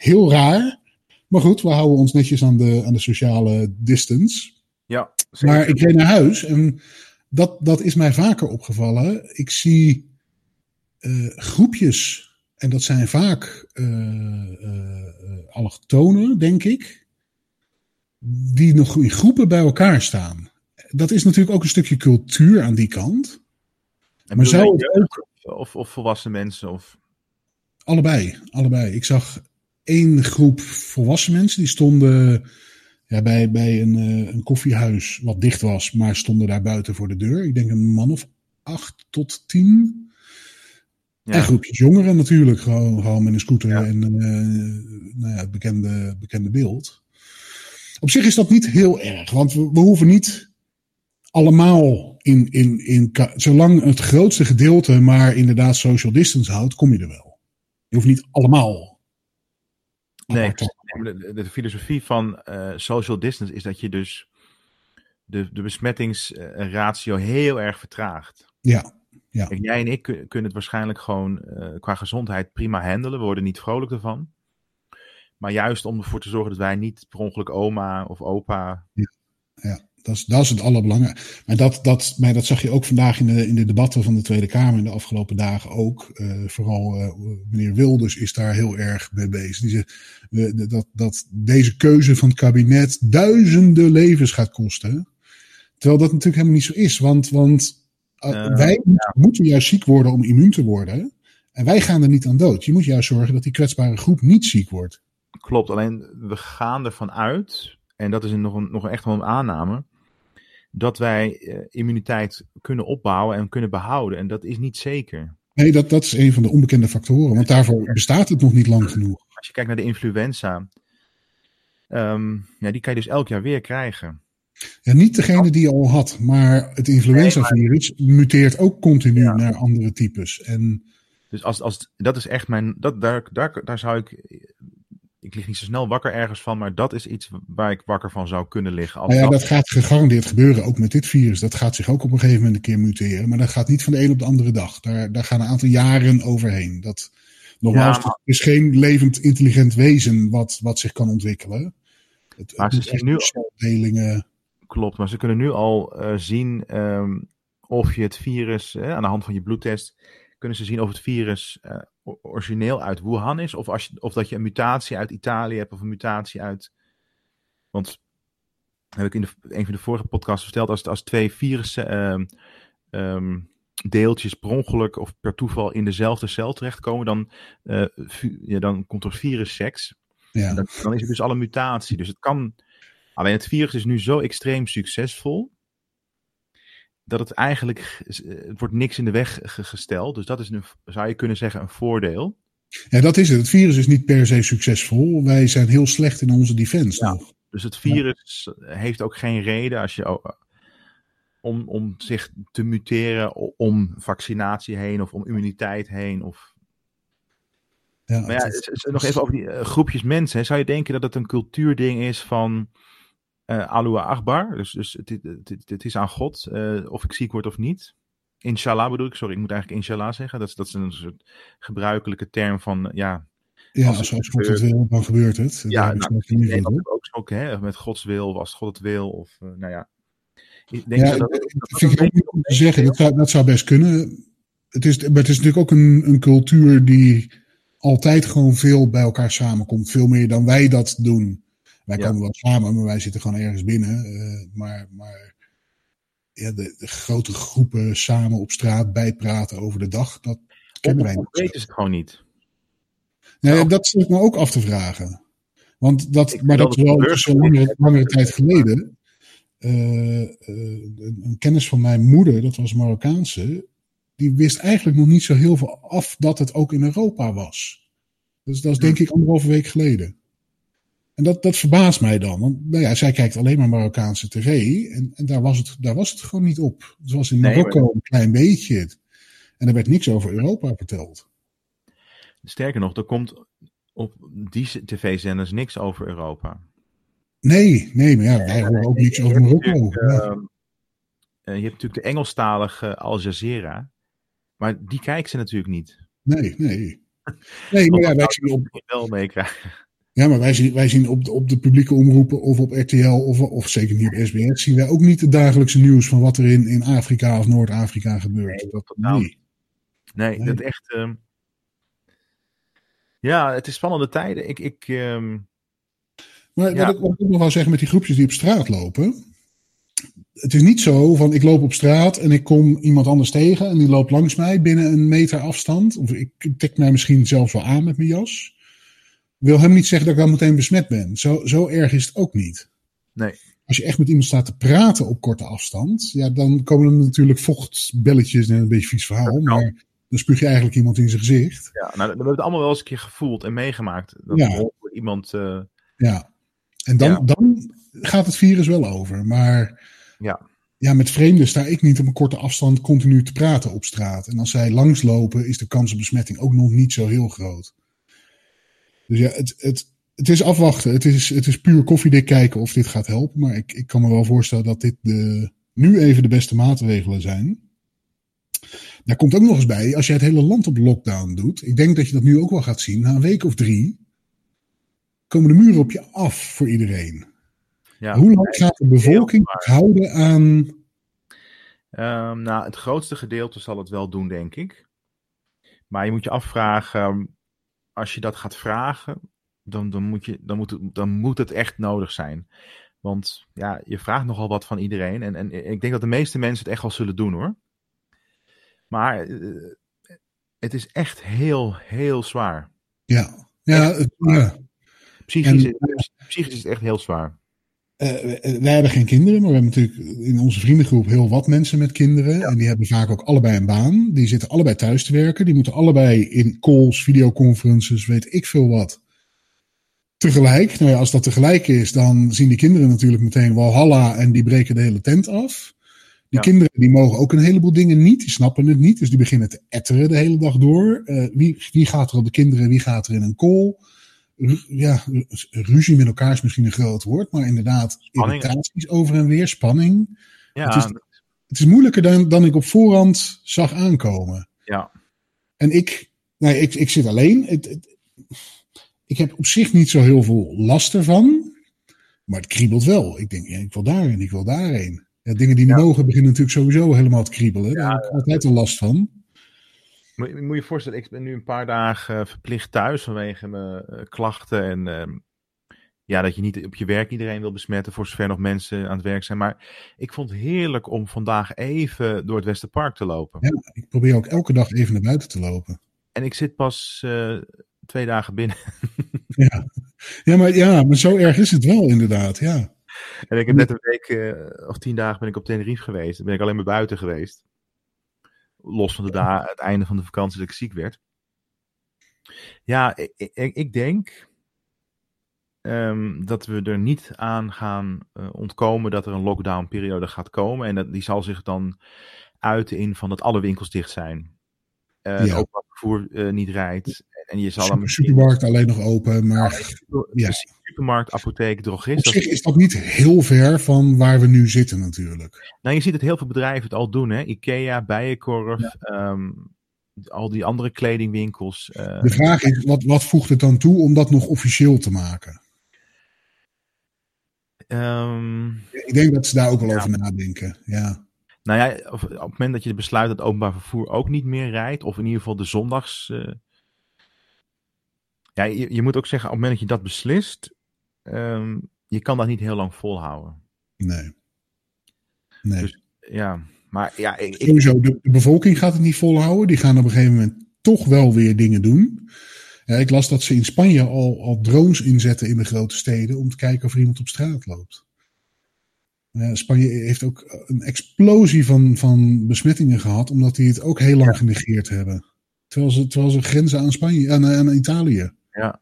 Heel raar. Maar goed, we houden ons netjes aan de, aan de sociale distance. Ja, zeker. Maar ik reed naar huis en dat, dat is mij vaker opgevallen. Ik zie uh, groepjes, en dat zijn vaak uh, uh, allochtonen, denk ik, die nog in groepen bij elkaar staan. Dat is natuurlijk ook een stukje cultuur aan die kant. En maar zou het ook... Of, of volwassen mensen? Of... Allebei, allebei. Ik zag één groep volwassen mensen die stonden ja, bij, bij een, uh, een koffiehuis wat dicht was, maar stonden daar buiten voor de deur. Ik denk een man of acht tot tien. Ja. En groepjes jongeren natuurlijk, gewoon, gewoon met een scooter ja. en uh, nou ja, het bekende, bekende beeld. Op zich is dat niet heel erg, want we, we hoeven niet allemaal in, in, in. Zolang het grootste gedeelte maar inderdaad social distance houdt, kom je er wel. Je hoeft niet allemaal Nee, de, de, filosofie van uh, social distance is dat je dus de, de besmettingsratio heel erg vertraagt. Ja. ja. Kijk, jij en ik kunnen het waarschijnlijk gewoon uh, qua gezondheid prima handelen. We worden niet vrolijk ervan. Maar juist om ervoor te zorgen dat wij niet per ongeluk oma of opa. Ja, ja. Dat, is, dat is het allerbelangrijkste. Maar dat, dat, maar dat zag je ook vandaag in de, in de debatten van de Tweede Kamer in de afgelopen dagen ook. Uh, vooral uh, meneer Wilders is daar heel erg mee bezig. Die zegt uh, dat, dat deze keuze van het kabinet duizenden levens gaat kosten. Terwijl dat natuurlijk helemaal niet zo is. Want, want wij moeten juist ziek worden om immuun te worden. En wij gaan er niet aan dood. Je moet juist zorgen dat die kwetsbare groep niet ziek wordt. Klopt, alleen we gaan ervan uit, en dat is nog, een, nog echt wel een aanname, dat wij uh, immuniteit kunnen opbouwen en kunnen behouden. En dat is niet zeker. Nee, dat, dat is een van de onbekende factoren, want daarvoor bestaat het nog niet lang genoeg. Als je kijkt naar de influenza, um, ja, die kan je dus elk jaar weer krijgen. Ja, niet degene die je al had, maar het influenzavirus muteert ook continu ja. naar andere types. En... Dus als, als, dat is echt mijn, dat, daar, daar, daar zou ik, ik lig niet zo snel wakker ergens van, maar dat is iets waar ik wakker van zou kunnen liggen. Als nou ja, dat... dat gaat gegarandeerd gebeuren, ook met dit virus. Dat gaat zich ook op een gegeven moment een keer muteren, maar dat gaat niet van de een op de andere dag. Daar, daar gaan een aantal jaren overheen. Dat, nogmaals, ja, maar... het is geen levend intelligent wezen wat, wat zich kan ontwikkelen. Het, maar het ze zien nu delingen. Klopt, maar ze kunnen nu al uh, zien um, of je het virus uh, aan de hand van je bloedtest kunnen ze zien of het virus uh, origineel uit Wuhan is, of, als je, of dat je een mutatie uit Italië hebt of een mutatie uit. Want heb ik in de, een van de vorige podcasts verteld, als, als twee virussen um, um, deeltjes per ongeluk of per toeval in dezelfde cel terechtkomen, dan, uh, ja, dan komt er virusseks. Ja. Dan, dan is het dus alle mutatie. Dus het kan. Alleen het virus is nu zo extreem succesvol dat het eigenlijk, het wordt niks in de weg gesteld. Dus dat is, een, zou je kunnen zeggen, een voordeel. Ja, dat is het. Het virus is niet per se succesvol. Wij zijn heel slecht in onze defense. Ja, dus het virus ja. heeft ook geen reden als je, om, om zich te muteren om vaccinatie heen of om immuniteit heen. Of... Ja, maar ja, het, nog even over die groepjes mensen. Zou je denken dat het een cultuurding is van uh, Alua Akbar. Dus, dus het, het, het, het is aan God uh, of ik ziek word of niet. Inshallah bedoel ik, sorry, ik moet eigenlijk inshallah zeggen. Dat is, dat is een soort gebruikelijke term van, ja... Ja, als, als, als God het wil, dan gebeurt het. Ja, nou, ook, ook hè, met Gods wil, of als God het wil, of uh, nou ja. Ik denk ja, dat, dat, dat vind ik ook niet om te zeggen. Dat zou, dat zou best kunnen. Het is, maar het is natuurlijk ook een, een cultuur die altijd gewoon veel bij elkaar samenkomt. Veel meer dan wij dat doen. Wij ja. komen wel samen, maar wij zitten gewoon ergens binnen. Uh, maar maar ja, de, de, grote groepen samen op straat bijpraten over de dag, dat kennen wij niet. weten ze het gewoon niet. Nee, nou, dat zit me ook af te vragen. Want dat, maar dat is wel langere, langere tijd geleden. Uh, uh, een kennis van mijn moeder, dat was Marokkaanse, die wist eigenlijk nog niet zo heel veel af dat het ook in Europa was. Dus dat is denk ik anderhalve week geleden. En dat, dat verbaast mij dan. Want nou ja, zij kijkt alleen maar Marokkaanse tv. En, en daar, was het, daar was het gewoon niet op. Het was in Marokko nee, maar... een klein beetje. En er werd niks over Europa verteld. Sterker nog, er komt op die tv-zenders niks over Europa. Nee, nee, maar ja, wij horen ook niks over Marokko. Uh, je hebt natuurlijk de Engelstalige Al Jazeera. Maar die kijken ze natuurlijk niet. Nee, nee. Nee, maar ja, wij zien op... wel meekrijgen. Ja, maar wij zien, wij zien op, de, op de publieke omroepen of op RTL of, of zeker niet op SBS, zien wij ook niet het dagelijkse nieuws van wat er in, in Afrika of Noord-Afrika gebeurt. Nee, dat, nee. nee. nee, dat echt. Um... Ja, het is spannende tijden. Ik. ik um... Maar ja. wat, ik, ik nog wel zeggen met die groepjes die op straat lopen. Het is niet zo van ik loop op straat en ik kom iemand anders tegen en die loopt langs mij binnen een meter afstand. Of ik trek mij misschien zelfs wel aan met mijn jas wil hem niet zeggen dat ik dan meteen besmet ben. Zo, zo erg is het ook niet. Nee. Als je echt met iemand staat te praten op korte afstand, ja, dan komen er natuurlijk vochtbelletjes en een beetje vies verhaal. Maar dan spuug je eigenlijk iemand in zijn gezicht. Ja, nou, we hebben het allemaal wel eens een keer gevoeld en meegemaakt. Dat ja. iemand. Uh... Ja, en dan, ja. dan gaat het virus wel over. Maar ja. ja, met vreemden sta ik niet op een korte afstand continu te praten op straat. En als zij langslopen, is de kans op besmetting ook nog niet zo heel groot. Dus ja, het, het, het is afwachten. Het is, het is puur koffiedik kijken of dit gaat helpen. Maar ik, ik kan me wel voorstellen dat dit de, nu even de beste maatregelen zijn. Daar komt ook nog eens bij, als je het hele land op lockdown doet. Ik denk dat je dat nu ook wel gaat zien. Na een week of drie komen de muren op je af voor iedereen. Ja, Hoe lang gaat de bevolking houden aan. Um, nou, het grootste gedeelte zal het wel doen, denk ik. Maar je moet je afvragen als je dat gaat vragen, dan, dan, moet, je, dan, moet het, dan moet het echt nodig zijn. Want ja, je vraagt nogal wat van iedereen. En, en ik denk dat de meeste mensen het echt wel zullen doen hoor. Maar uh, het is echt heel, heel zwaar. Ja, ja, het, ja. Psychisch, en, psychisch is het echt heel zwaar. Uh, wij hebben geen kinderen, maar we hebben natuurlijk in onze vriendengroep heel wat mensen met kinderen. Ja. En die hebben vaak ook allebei een baan. Die zitten allebei thuis te werken. Die moeten allebei in calls, videoconferences, weet ik veel wat. Tegelijk, nou ja, als dat tegelijk is, dan zien die kinderen natuurlijk meteen Walhalla en die breken de hele tent af. Die ja. kinderen die mogen ook een heleboel dingen niet, die snappen het niet, dus die beginnen te etteren de hele dag door. Uh, wie, wie gaat er op de kinderen, wie gaat er in een call? Ja, ruzie met elkaar is misschien een groot woord, maar inderdaad, spanning. irritaties over en weer, spanning. Ja. Het, is, het is moeilijker dan, dan ik op voorhand zag aankomen. Ja. En ik, nee, ik, ik zit alleen. Het, het, ik heb op zich niet zo heel veel last ervan, maar het kriebelt wel. Ik denk, ja, ik wil daarheen, ik wil daarheen. Ja, dingen die niet ja. mogen beginnen natuurlijk sowieso helemaal te kriebelen. Daar heb ik altijd een last van. Moet, moet je je voorstellen, ik ben nu een paar dagen verplicht thuis vanwege mijn uh, klachten. En uh, ja, dat je niet op je werk iedereen wil besmetten, voor zover nog mensen aan het werk zijn. Maar ik vond het heerlijk om vandaag even door het Westerpark te lopen. Ja, ik probeer ook elke dag even naar buiten te lopen. En ik zit pas uh, twee dagen binnen. ja. Ja, maar, ja, maar zo erg is het wel inderdaad, ja. En ik heb net een week uh, of tien dagen ben ik op Tenerife geweest. Dan ben ik alleen maar buiten geweest. Los van de het einde van de vakantie dat ik ziek werd. Ja, ik, ik, ik denk um, dat we er niet aan gaan uh, ontkomen dat er een lockdown-periode gaat komen. En dat, die zal zich dan uiten in van dat alle winkels dicht zijn. Uh, ja. Ook vervoer uh, niet rijdt. En je zal Super, supermarkt alleen nog open, maar ja. supermarkt, apotheek, drogist. Op zich is dat niet heel ver van waar we nu zitten natuurlijk. Nou, je ziet dat heel veel bedrijven het al doen, hè? Ikea, Bijenkorf, ja. um, al die andere kledingwinkels. Uh, de vraag is, wat, wat voegt het dan toe om dat nog officieel te maken? Um, ik denk dat ze daar ook wel over nadenken, ja. Nou ja, op het moment dat je besluit dat openbaar vervoer ook niet meer rijdt, of in ieder geval de zondags... Uh, ja, je, je, moet ook zeggen, op het moment dat je dat beslist, um, je kan dat niet heel lang volhouden. Nee. Nee. Dus, ja, maar ja... Ik, Sowieso, de, de, bevolking gaat het niet volhouden. Die gaan op een gegeven moment toch wel weer dingen doen. Ja, ik las dat ze in Spanje al, al drones inzetten in de grote steden om te kijken of er iemand op straat loopt. Uh, Spanje heeft ook een explosie van, van besmettingen gehad, omdat die het ook heel lang ja. genegeerd hebben. Terwijl ze, terwijl ze grenzen aan Spanje, aan, aan Italië. Ja.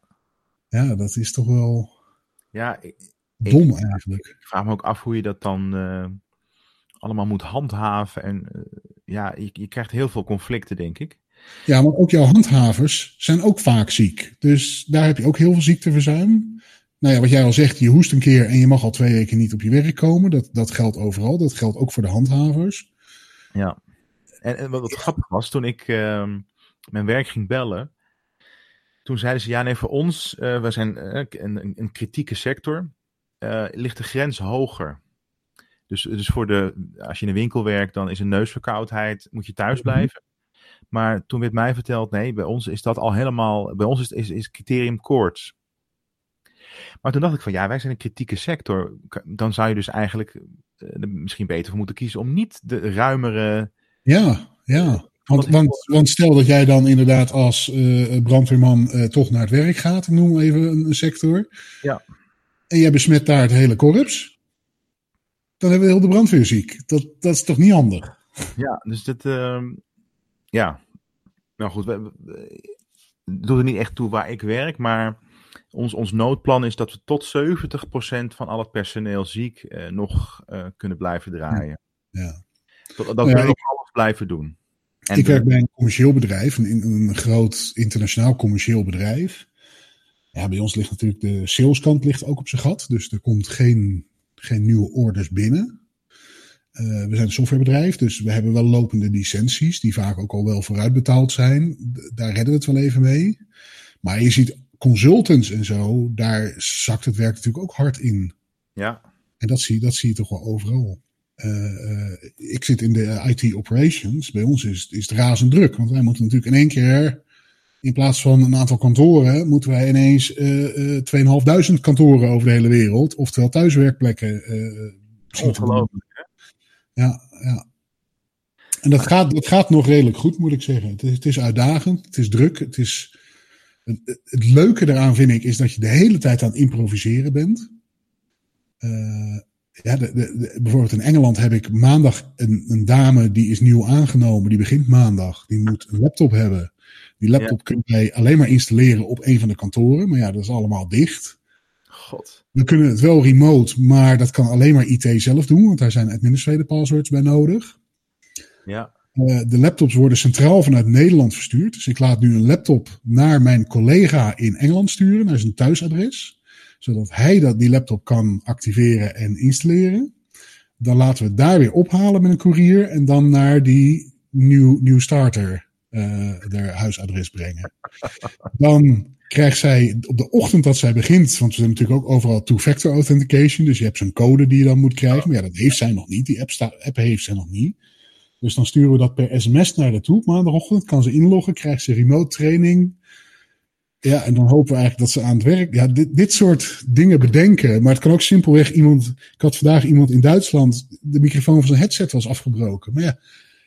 Ja, dat is toch wel ja, ik, dom eigenlijk. Ik vraag me ook af hoe je dat dan uh, allemaal moet handhaven. En uh, ja, je, je, krijgt heel veel conflicten, denk ik. Ja, maar ook jouw handhavers zijn ook vaak ziek. Dus daar heb je ook heel veel ziekteverzuim. Nou ja, wat jij al zegt, je hoest een keer en je mag al twee weken niet op je werk komen. Dat, dat geldt overal. Dat geldt ook voor de handhavers. Ja. En, en wat, wat grappig was, toen ik uh, mijn werk ging bellen, toen zeiden ze, ja nee, voor ons, uh, we zijn uh, een, een, kritieke sector, uh, ligt de grens hoger. Dus, dus voor de, als je in een winkel werkt, dan is een neusverkoudheid, moet je thuis blijven. Maar toen werd mij verteld, nee, bij ons is dat al helemaal, bij ons is, is, is criterium koorts. Maar toen dacht ik van, ja, wij zijn een kritieke sector. Dan zou je dus eigenlijk misschien beter voor moeten kiezen om niet de ruimere... Ja, ja. Want, want, want, stel dat jij dan inderdaad als uh, brandweerman uh, toch naar het werk gaat, ik noem even een, een, sector. Ja. En jij besmet daar het hele korps. Dan hebben we heel de brandweer ziek. Dat, dat is toch niet handig? Ja, dus dat. Uh, ja. Nou goed, we, we, doet er niet echt toe waar ik werk, maar ons, ons noodplan is dat we tot 70% van al het personeel ziek uh, nog kunnen blijven draaien. Ja. Dat, dat ja, we nog alles blijven doen. En ik werk bij een commercieel bedrijf, een, een groot internationaal commercieel bedrijf. Ja, bij ons ligt natuurlijk de saleskant ligt ook op zijn gat. Dus er komt geen, geen nieuwe orders binnen. Uh, we zijn een softwarebedrijf, dus we hebben wel lopende licenties, die vaak ook al wel vooruitbetaald zijn. Daar redden we het wel even mee. Maar je ziet consultants en zo, daar zakt het werk natuurlijk ook hard in. Ja. En dat zie, dat zie je toch wel overal. Uh, uh, ik zit in de IT operations. Bij ons is, is het razend druk. Want wij moeten natuurlijk in één keer In plaats van een aantal kantoren moeten wij ineens uh, uh, 2500 kantoren over de hele wereld, oftewel thuiswerkplekken. Ongelooflijk, hè? Ja, ja. En dat gaat, dat gaat nog redelijk goed, moet ik zeggen. Het is, het is uitdagend, het is druk. Het, is, het, het, leuke eraan vind ik, is dat je de hele tijd aan het improviseren bent. Uh, ja, de, de, bijvoorbeeld in Engeland heb ik maandag een, een, dame die is nieuw aangenomen. Die begint maandag. Die moet een laptop hebben. Die laptop ja. kun je alleen maar installeren op een van de kantoren. Maar ja, dat is allemaal dicht. God. We kunnen het wel remote, maar dat kan alleen maar IT zelf doen. Want daar zijn administrator passwords bij nodig. Ja. Uh, de laptops worden centraal vanuit Nederland verstuurd. Dus ik laat nu een laptop naar mijn collega in Engeland sturen, naar zijn thuisadres zodat hij dat, die laptop kan activeren en installeren. Dan laten we het daar weer ophalen met een courier en dan naar die nieuw, nieuw starter uh, haar huisadres brengen. Dan krijgt zij op de ochtend dat zij begint, want we hebben natuurlijk ook overal two-factor authentication, dus je hebt zo'n code die je dan moet krijgen, maar ja, dat heeft zij nog niet, die app, app heeft zij nog niet. Dus dan sturen we dat per sms naar haar toe. Maandagochtend kan ze inloggen, krijgt ze remote training. Ja, en dan hopen we eigenlijk dat ze aan het werk. Ja, dit, dit soort dingen bedenken. Maar het kan ook simpelweg iemand. Ik had vandaag iemand in Duitsland. De microfoon van zijn headset was afgebroken. Maar ja,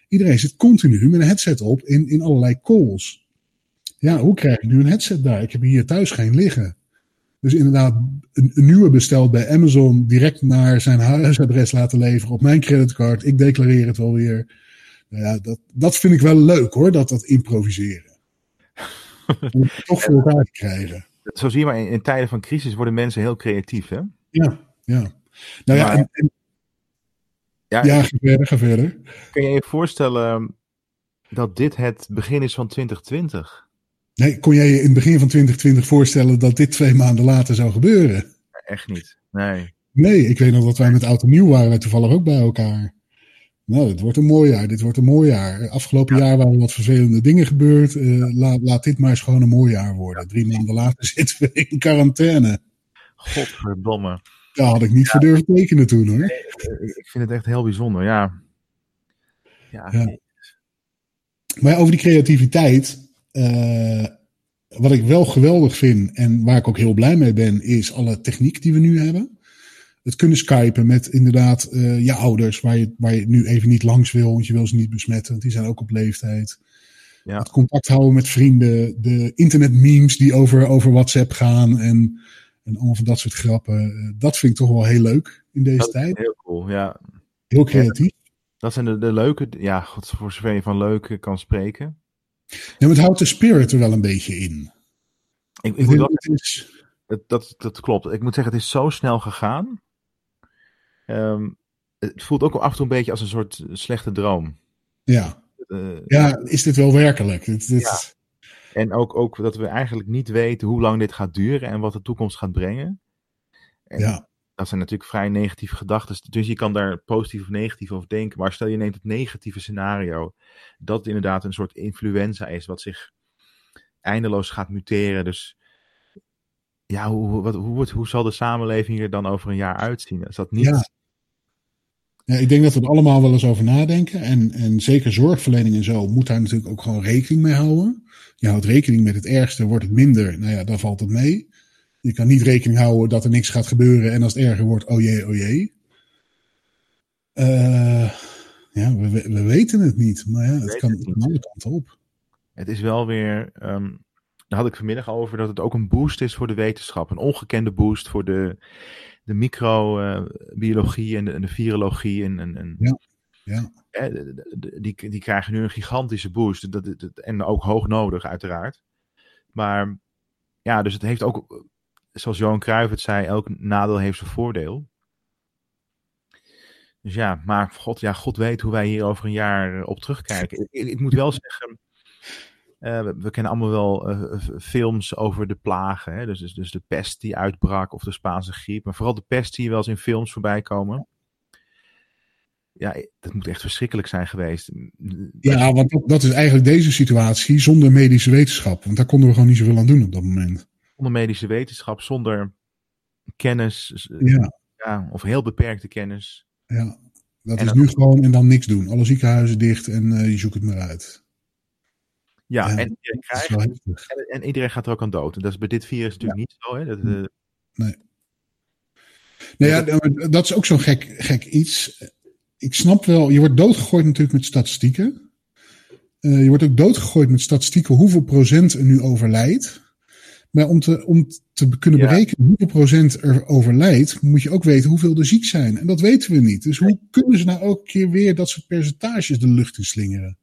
iedereen zit continu met een headset op in, in allerlei calls. Ja, hoe krijg ik nu een headset daar? Ik heb hier thuis geen liggen. Dus inderdaad, een, een nieuwe besteld bij Amazon. Direct naar zijn huisadres laten leveren op mijn creditcard. Ik declareer het wel weer. Nou ja, dat, dat vind ik wel leuk hoor, dat dat improviseren. Om het toch voor elkaar te krijgen. Zo zie je maar, in, in, tijden van crisis worden mensen heel creatief, hè? Ja, ja. Nou ja, Maar- en, en- Ja, ja, ga verder, ga verder. Kun je je voorstellen dat dit het begin is van 2020? Nee, kon jij je in het begin van 2020 voorstellen dat dit twee maanden later zou gebeuren? Echt niet. Nee. Nee, ik weet nog dat wij met Oud en Nieuw waren wij toevallig ook bij elkaar. Nou, dit wordt een mooi jaar, dit wordt een mooi jaar. Afgelopen jaar waren wat vervelende dingen gebeurd. Eh, laat, laat dit maar eens gewoon een mooi jaar worden. Drie maanden later zitten we in quarantaine. Godverdomme. Daar had ik niet voor durven tekenen toen hoor. Ik vind het echt heel bijzonder, ja. Ja, Ja. Maar over die creativiteit. Eh, wat ik wel geweldig vind en waar ik ook heel blij mee ben, is alle techniek die we nu hebben. Het kunnen skypen met inderdaad eh, je ouders, waar je, waar je nu even niet langs wil, want je wil ze niet besmetten, want die zijn ook op leeftijd. Ja. Het contact houden met vrienden, de internetmemes die over, over WhatsApp gaan en, en allemaal van dat soort grappen. Eh, dat vind ik toch wel heel leuk in deze dat tijd. heel cool, ja. Heel creatief. Dat zijn de, de leuke, ja, god, voor zover je van leuke kan spreken. Ja, maar het houdt de spirit er wel een beetje in. Ik, ik moet wel Het is- Dat, dat, dat klopt. Ik moet zeggen, het is zo snel gegaan. Ehm, het voelt ook wel af en toe een beetje als een soort slechte droom. ja. Eh, Ja, is dit wel werkelijk? Het- Ja. En ook, ook dat we eigenlijk niet weten hoe lang dit gaat duren en wat de toekomst gaat brengen. En ja. Dat zijn natuurlijk vrij negatieve gedachten. Dus je kan daar positief of negatief over denken. Maar stel je neemt het negatieve scenario. Dat het inderdaad een soort influenza is. Wat zich eindeloos gaat muteren. Dus ja, hoe, wat, hoe, hoe zal de samenleving er dan over een jaar uitzien? Is dat niet... Ja. Ja, ik denk dat we er allemaal wel eens over nadenken. En, en zeker zorgverlening en zo moet daar natuurlijk ook gewoon rekening mee houden. Je houdt rekening met het ergste, wordt het minder. Nou ja, dan valt het mee. Je kan niet rekening houden dat er niks gaat gebeuren. En als het erger wordt, oh jee, oh jee. Eh, ja, we, we we weten het niet. Maar ja, het kan, het alle kanten op. Het is wel weer. ehm, daar had ik vanmiddag over dat het ook een boost is voor de wetenschap. Een ongekende boost voor de, de microbiologie en, de, en de virologie. En, en, en, Ja, ja. eh, die, die krijgen nu een gigantische boost. Dat- en ook hoog nodig, uiteraard. Maar ja, dus het heeft ook, zoals Johan Cruijff zei, elk nadeel heeft zijn voordeel. Dus ja, maar God, ja, God weet hoe wij hier over een jaar eh, op terugkijken. Ik, moet wel zeggen, eh, we, kennen allemaal wel eh, films over de plagen. Hè? Dus, dus, dus de pest die uitbrak of de Spaanse griep. Maar vooral de pest je wel eens in films voorbij komen. Ja, dat moet echt verschrikkelijk zijn geweest. Ja, want dat is eigenlijk deze situatie zonder medische wetenschap. Want daar konden we gewoon niet zoveel aan doen op dat moment. Zonder medische wetenschap, zonder kennis, Ja. ja, of heel beperkte kennis. Ja, dat En is nu gewoon en dan niks doen. Alle ziekenhuizen dicht en eh, je zoekt het maar uit. Ja, Ja, en, iedereen krijgt, en, en iedereen gaat er ook aan dood. En dat is bij dit virus natuurlijk niet zo. Hè? Dat, eh, Nou ja, dat is ook zo'n gek, gek iets. Ik snap wel, je wordt doodgegooid natuurlijk met statistieken. Eh, je wordt ook doodgegooid met statistieken hoeveel procent er nu overlijdt. Maar om te, om te kunnen Ja. berekenen hoeveel procent er overlijdt, moet je ook weten hoeveel er ziek zijn. En dat weten we niet. Dus hoe kunnen ze nou elke keer weer dat soort percentages de lucht in slingeren?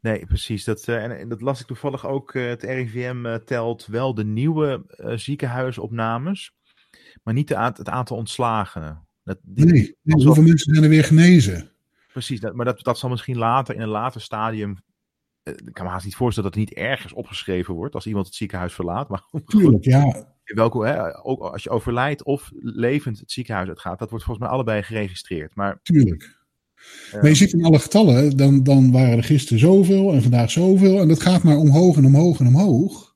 Nee, precies. Dat, eh, en, en dat las ik toevallig ook. eh, het RIVM eh, telt wel de nieuwe ziekenhuisopnames, maar niet de aant- het aantal ontslagenen. Dat, die- Nee, hoeveel mensen zijn er weer genezen? Precies, dat, maar dat, dat zal misschien later, in een later stadium. Eh, Ik kan me haast niet voorstellen dat het niet ergens opgeschreven wordt als iemand het ziekenhuis verlaat. Maar Tuurlijk, ja. welke, hè, ook als je overlijdt of levend het ziekenhuis uitgaat, dat wordt volgens mij allebei geregistreerd. Maar Tuurlijk. Maar je ziet in alle getallen, dan, dan waren er gisteren zoveel en vandaag zoveel. En dat gaat maar omhoog en omhoog en omhoog.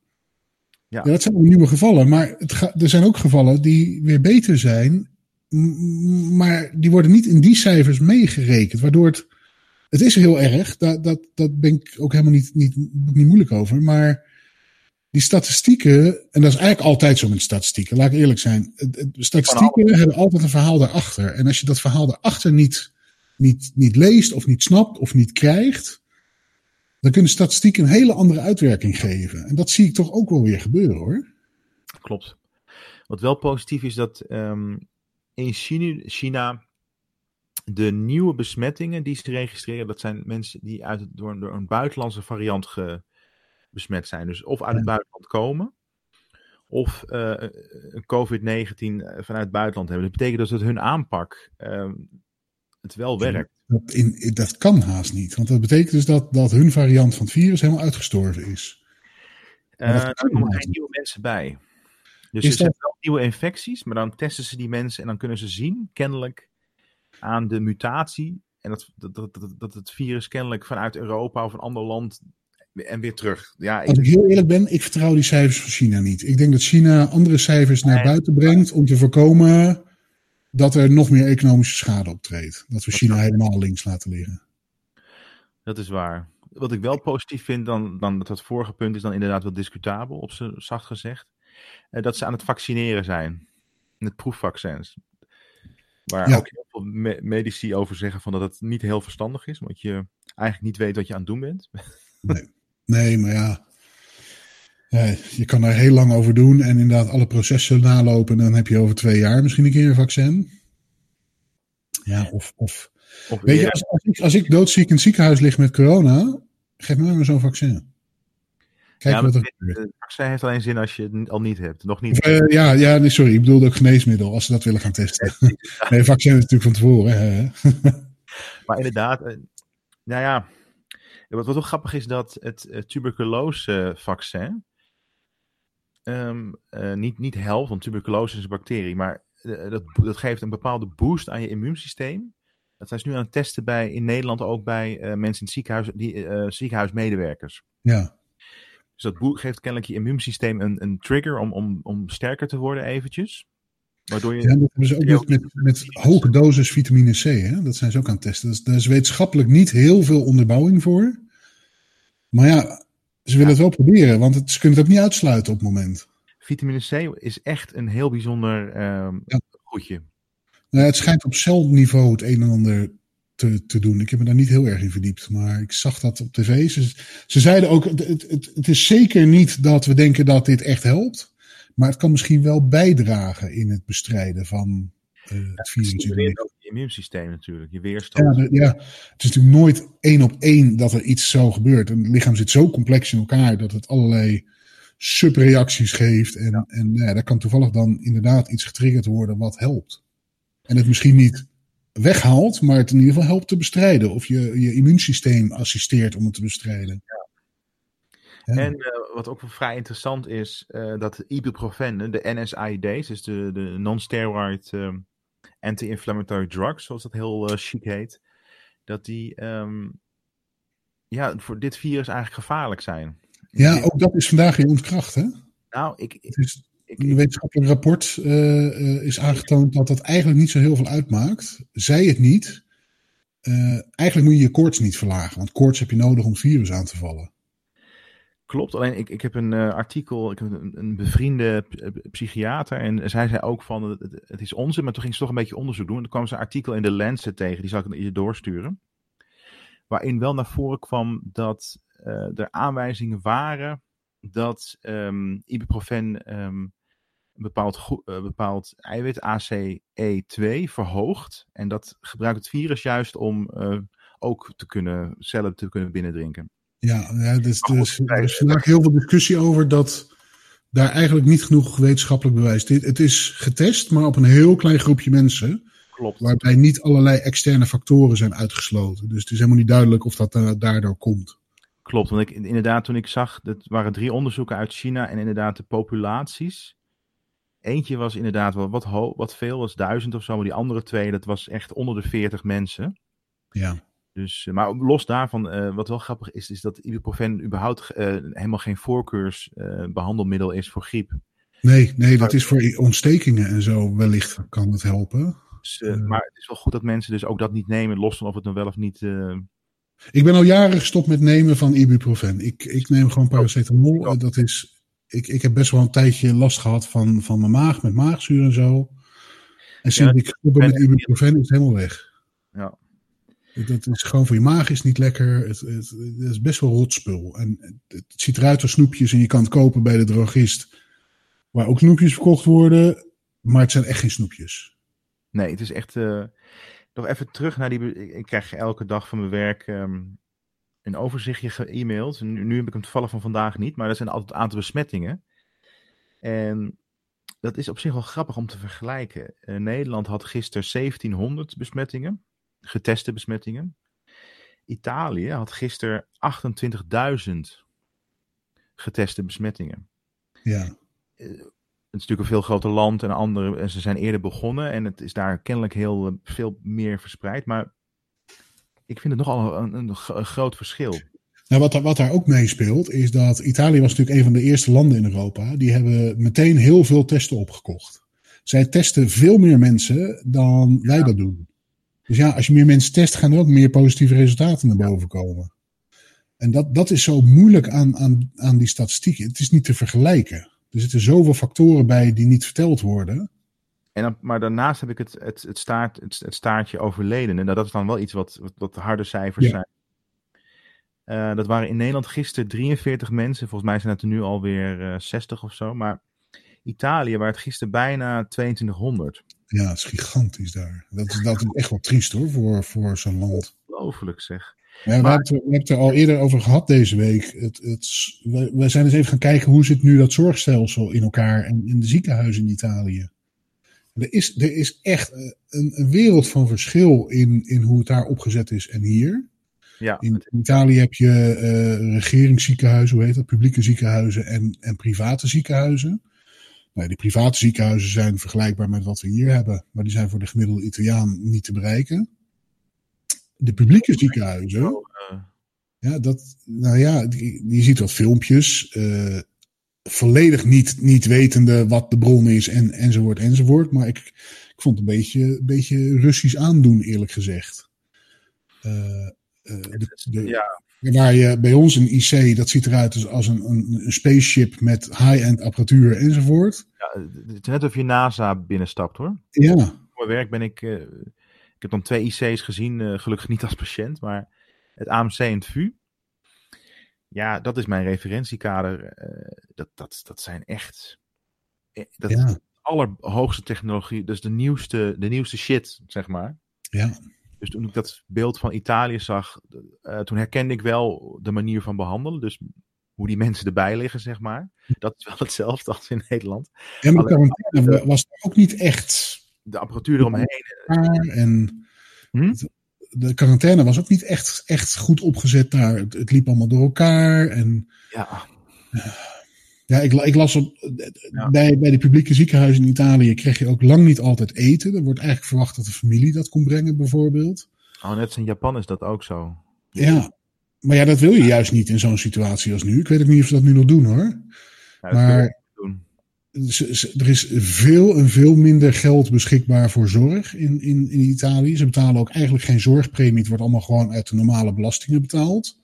Ja. Ja, dat zijn nieuwe gevallen. Maar het ga- er zijn ook gevallen die weer beter zijn. Maar die worden niet in die cijfers meegerekend. Waardoor het. Het is heel erg. Dat, dat, dat ben ik ook helemaal niet, niet, niet moeilijk over. Maar die statistieken. En dat is eigenlijk altijd zo met statistieken. Laat ik eerlijk zijn. Statistieken hebben altijd een verhaal daarachter. En als je dat verhaal daarachter niet niet, niet leest of niet snapt of niet krijgt, dan kunnen statistieken een hele andere uitwerking geven. En dat zie ik toch ook wel weer gebeuren hoor. Klopt. Wat wel positief is dat ehm, in China, China de nieuwe besmettingen die ze registreren, dat zijn mensen die uit, door, door een buitenlandse variant ge, besmet zijn. Dus of uit het buitenland komen, of eh, een COVID-19 vanuit het buitenland hebben. Dat betekent dus dat hun aanpak ehm, het wel werkt. Dat, in, dat kan haast niet. Want dat betekent dus dat, dat hun variant van het virus helemaal uitgestorven is. Eh, er komen geen nieuwe mensen bij. Dus Is er zijn dat- wel nieuwe infecties, maar dan testen ze die mensen en dan kunnen ze zien, kennelijk, aan de mutatie. En dat, dat, dat, dat, het virus kennelijk vanuit Europa of een ander land en weer terug. Ja, Als ik ik, heel eerlijk ben, ik vertrouw die cijfers van China niet. Ik denk dat China andere cijfers naar Nee. buiten brengt om te voorkomen dat er nog meer economische schade optreedt. Dat we China helemaal links laten liggen. dat is waar. Wat ik wel positief vind dan, dan dat het vorige punt is dan inderdaad wel discutabel, op zacht gezegd. Eh, dat ze aan het vaccineren zijn. Met proefvaccins. Waar Ja. ook heel veel me- medici over zeggen van dat het niet heel verstandig is, omdat je eigenlijk niet weet wat je aan het doen bent. Nee, maar ja. Ja, je kan er heel lang over doen en inderdaad alle processen nalopen. En dan heb je over twee jaar misschien een keer een vaccin. Ja, of, of Of weet je, als, als, ik, als ik doodziek in het ziekenhuis lig met corona, geef mij maar zo'n vaccin. Kijk Ja, wat maar er gebeurt. Het vaccin heeft alleen zin als je het al niet hebt. Nog niet. eh, ja, ja nee, sorry, ik bedoelde ook geneesmiddel als ze dat willen gaan testen. nee, vaccin is natuurlijk van tevoren. Hè? Maar inderdaad, eh, nou ja. Wat, wat ook grappig is dat het eh, tuberculosevaccin ehm, eh, niet, niet helpt, want tuberculose is een bacterie, maar eh, dat, dat geeft een bepaalde boost aan je immuunsysteem. Dat zijn ze nu aan het testen bij, in Nederland ook bij eh, mensen in het ziekenhuis, die, eh, ziekenhuismedewerkers. Ja, Dus dat geeft kennelijk je immuunsysteem een, een trigger om, om, om sterker te worden eventjes. Waardoor je... ja dat hebben ze ook met, met, met hoge dosis vitamine C. Hè? Dat zijn ze ook aan het testen. Dus, daar is wetenschappelijk niet heel veel onderbouwing voor. Maar ja, ze willen het wel proberen, want het, ze kunnen het ook niet uitsluiten op het moment. Vitamine C is echt een heel bijzonder ehm Ja. goedje. Nou, het schijnt op celniveau het een en ander te, te doen. Ik heb me daar niet heel erg in verdiept, maar ik zag dat op tv. Ze, ze zeiden ook, het, het, het, het is zeker niet dat we denken dat dit echt helpt. Maar het kan misschien wel bijdragen in het bestrijden van eh, het virus. stimuleert ook je immuunsysteem natuurlijk, je weerstand. Ja, ja, het is natuurlijk nooit één op één dat er iets zo gebeurt. Een lichaam zit zo complex in elkaar dat het allerlei subreacties geeft. En, en ja, daar kan toevallig dan inderdaad iets getriggerd worden wat helpt. En het misschien niet weghaalt, maar het in ieder geval helpt te bestrijden. Of je, je immuunsysteem assisteert om het te bestrijden. Ja. En eh, wat ook wel vrij interessant is, eh, dat ibuprofen, de NSAID's, dus de, de non-steroid ehm, anti-inflammatory drugs, zoals dat heel eh, chic heet, dat die ehm, ja, voor dit virus eigenlijk gevaarlijk zijn. ja, ook dat is vandaag weer ontkracht. Hè? Nou, ik, Het is, ik, In een wetenschappelijk rapport eh, eh, is aangetoond dat dat eigenlijk niet zo heel veel uitmaakt. Zij het niet. Eh, eigenlijk moet je je koorts niet verlagen, want koorts heb je nodig om virus aan te vallen. Klopt, alleen ik, ik heb een uh, artikel, ik heb een, een bevriende psychiater en zij zei ook van het, het, is onzin, maar toen ging ze toch een beetje onderzoek doen. En toen kwam ze een artikel in de Lancet tegen, die zal ik je doorsturen. Waarin wel naar voren kwam dat er aanwijzingen waren dat um, ibuprofen um, een bepaald, uh, bepaald eiwit, ACE2, verhoogt. En dat gebruikt het virus juist om uh, ook te kunnen, cellen te kunnen binnendrinken. Ja, ja dus, dus, er is vandaag heel veel discussie over dat daar eigenlijk niet genoeg wetenschappelijk bewijs is. Het is getest, maar op een heel klein groepje mensen. Klopt. Waarbij niet allerlei externe factoren zijn uitgesloten. Dus het is helemaal niet duidelijk of dat daardoor komt. Klopt, want ik, inderdaad, toen ik zag, dat waren drie onderzoeken uit China en inderdaad de populaties. Eentje was inderdaad wel wat, wat veel, was duizend of zo, maar die andere twee, dat was echt onder de veertig mensen. Ja. Dus, maar los daarvan, uh, wat wel grappig is, is dat ibuprofen überhaupt uh, helemaal geen voorkeursbehandelmiddel uh, is voor griep. Nee, nee, dat is voor ontstekingen en zo wellicht kan het helpen. Dus, maar het is wel goed dat mensen dus ook dat niet nemen, los van of het dan wel of niet ik ben al jaren gestopt met nemen van ibuprofen. Ik, ik neem gewoon paracetamol. Dat is, ik, ik heb best wel een tijdje last gehad van, van mijn maag, met maagzuur en zo. En sinds ja, ik ben met ibuprofen is het helemaal weg. Ja. Dat is gewoon voor je maag is niet lekker. Het, het, het is best wel rotspul. En het, het, ziet eruit als snoepjes en je kan het kopen bij de drogist. Waar ook snoepjes verkocht worden. Maar het zijn echt geen snoepjes. Nee, het is echt... Uh nog even terug naar die. Ik krijg elke dag van mijn werk um, een overzichtje ge-mailed. Nu, nu, heb ik hem toevallig van vandaag niet, maar dat zijn altijd een aantal besmettingen. En dat is op zich wel grappig om te vergelijken. Uh, Nederland had gisteren 1700 besmettingen, geteste besmettingen. Italië had gisteren 28.000 geteste besmettingen. Ja. Uh, het is natuurlijk een veel groter land en andere, en ze zijn eerder begonnen en het is daar kennelijk heel eh, veel meer verspreid. Maar ik vind het nogal een, een, een groot verschil. Nou, wat, wat daar ook meespeelt, is dat Italië was natuurlijk een van de eerste landen in Europa. Die hebben meteen heel veel testen opgekocht. Zij testen veel meer mensen dan wij dat doen. Dus ja, als je meer mensen test, gaan er ook meer positieve resultaten naar boven komen. En dat, dat is zo moeilijk aan, aan, aan die statistieken. Het is niet te vergelijken. Er zitten zoveel factoren bij die niet verteld worden. En dan, maar daarnaast heb ik het, het, het, staart, het, het staartje overleden. En dat is dan wel iets wat, wat, wat harde cijfers ja. zijn. Uh, dat waren in Nederland gisteren 43 mensen. Volgens mij zijn het er nu alweer uh, 60 of zo. Maar Italië waren het gisteren bijna 2200. Ja, het is gigantisch daar. Dat is, dat is echt wel triest hoor, voor, voor zo'n land. Ongelooflijk zeg. Ja, we, hebben het, het er al eerder over gehad deze week. Het, het, we, we zijn eens even gaan kijken hoe zit nu dat zorgstelsel in elkaar en in de ziekenhuizen in Italië. Er is, er is echt een, een wereld van verschil in, in hoe het daar opgezet is en hier. Ja. In, in Italië heb je uh, regeringsziekenhuizen, hoe heet dat? Publieke ziekenhuizen en, en private ziekenhuizen. Nou, die private ziekenhuizen zijn vergelijkbaar met wat we hier hebben, maar die zijn voor de gemiddelde Italiaan niet te bereiken de publieke ziekenhuizen. Eh. Ja, dat, nou ja, je ziet wat filmpjes. Uh, volledig niet, niet wetende wat de bron is en, enzovoort enzovoort. Maar ik, ik vond het een beetje, een beetje Russisch aandoen, eerlijk gezegd. Uh, de, de, ja. Waar je bij ons een IC, dat ziet eruit als, als een, een, een spaceship met high-end apparatuur enzovoort. Ja, het is net of je NASA binnenstapt hoor. Ja. Voor mijn werk ben ik ik heb dan twee IC's gezien, gelukkig niet als patiënt, maar het AMC en het VU. Ja, dat is mijn referentiekader. Uh, dat, dat, dat zijn echt. Eh, dat ja. is de allerhoogste technologie, dus de nieuwste, de nieuwste shit, zeg maar. Ja. Dus toen ik dat beeld van Italië zag, uh, toen herkende ik wel de manier van behandelen. Dus hoe die mensen erbij liggen, zeg maar. Dat is wel hetzelfde als in Nederland. Ja, maar quarantaine was ook niet echt de apparatuur eromheen. En hm? De quarantaine was ook niet echt, echt goed opgezet daar. Het, het liep allemaal door elkaar. En, ja. Ja, ik, ik las op, ja. bij, bij de publieke ziekenhuizen in Italië kreeg je ook lang niet altijd eten. Er wordt eigenlijk verwacht dat de familie dat kon brengen, bijvoorbeeld. Oh, net als in Japan is dat ook zo. Ja, maar ja, dat wil je juist niet in zo'n situatie als nu. Ik weet ook niet of ze dat nu nog doen hoor. Ja, maar er is veel en veel minder geld beschikbaar voor zorg in, in, in Italië. Ze betalen ook eigenlijk geen zorgpremie. Het wordt allemaal gewoon uit de normale belastingen betaald.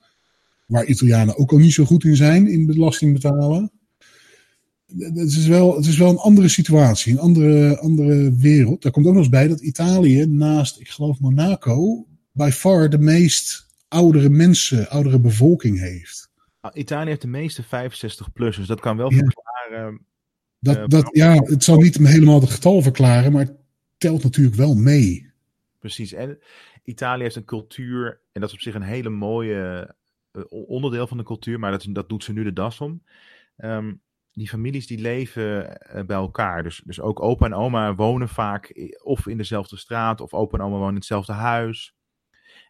waar Italianen ook al niet zo goed in zijn, in belasting betalen. Het is wel, het is wel een andere situatie, een andere, andere wereld. Daar komt ook nog eens bij dat Italië naast, ik geloof Monaco, by far de meest oudere mensen, oudere bevolking heeft. Ah, Italië heeft de meeste 65-plussers. Dus dat kan wel Ja. verklaren. Dat, Eh, dat, ja, het zal niet helemaal het getal verklaren, maar het telt natuurlijk wel mee. Precies. En Italië heeft een cultuur. En dat is op zich een hele mooie eh, onderdeel van de cultuur. Maar dat, dat doet ze nu de das om. Ehm, die families die leven eh, bij elkaar. Dus, dus ook opa en oma wonen vaak of in dezelfde straat. Of opa en oma wonen in hetzelfde huis.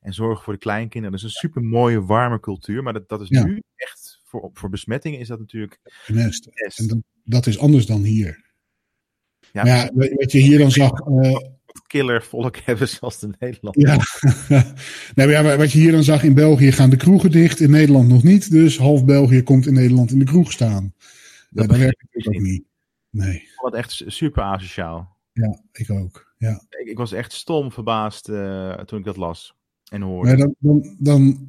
En zorgen voor de kleinkinderen. Dat is een super mooie, warme cultuur. Maar dat, dat is Ja. nu echt. Voor, voor besmettingen is dat natuurlijk. Genest. En dat, dat is anders dan hier. Ja, Maar ja, wat je hier dan zag. eh, wat killer volk hebben zoals de Nederland. ja. maar ja, wat je hier dan zag in België gaan de kroegen dicht, in Nederland nog niet. Dus half België komt in Nederland in de kroeg staan. Ja, dat werkt ik ook niet. Nee, Ik vond het echt super asociaal. ja, ik ook. Ja. Ik, ik was echt stom verbaasd eh, toen ik dat las en hoorde. Maar dan, dan, dan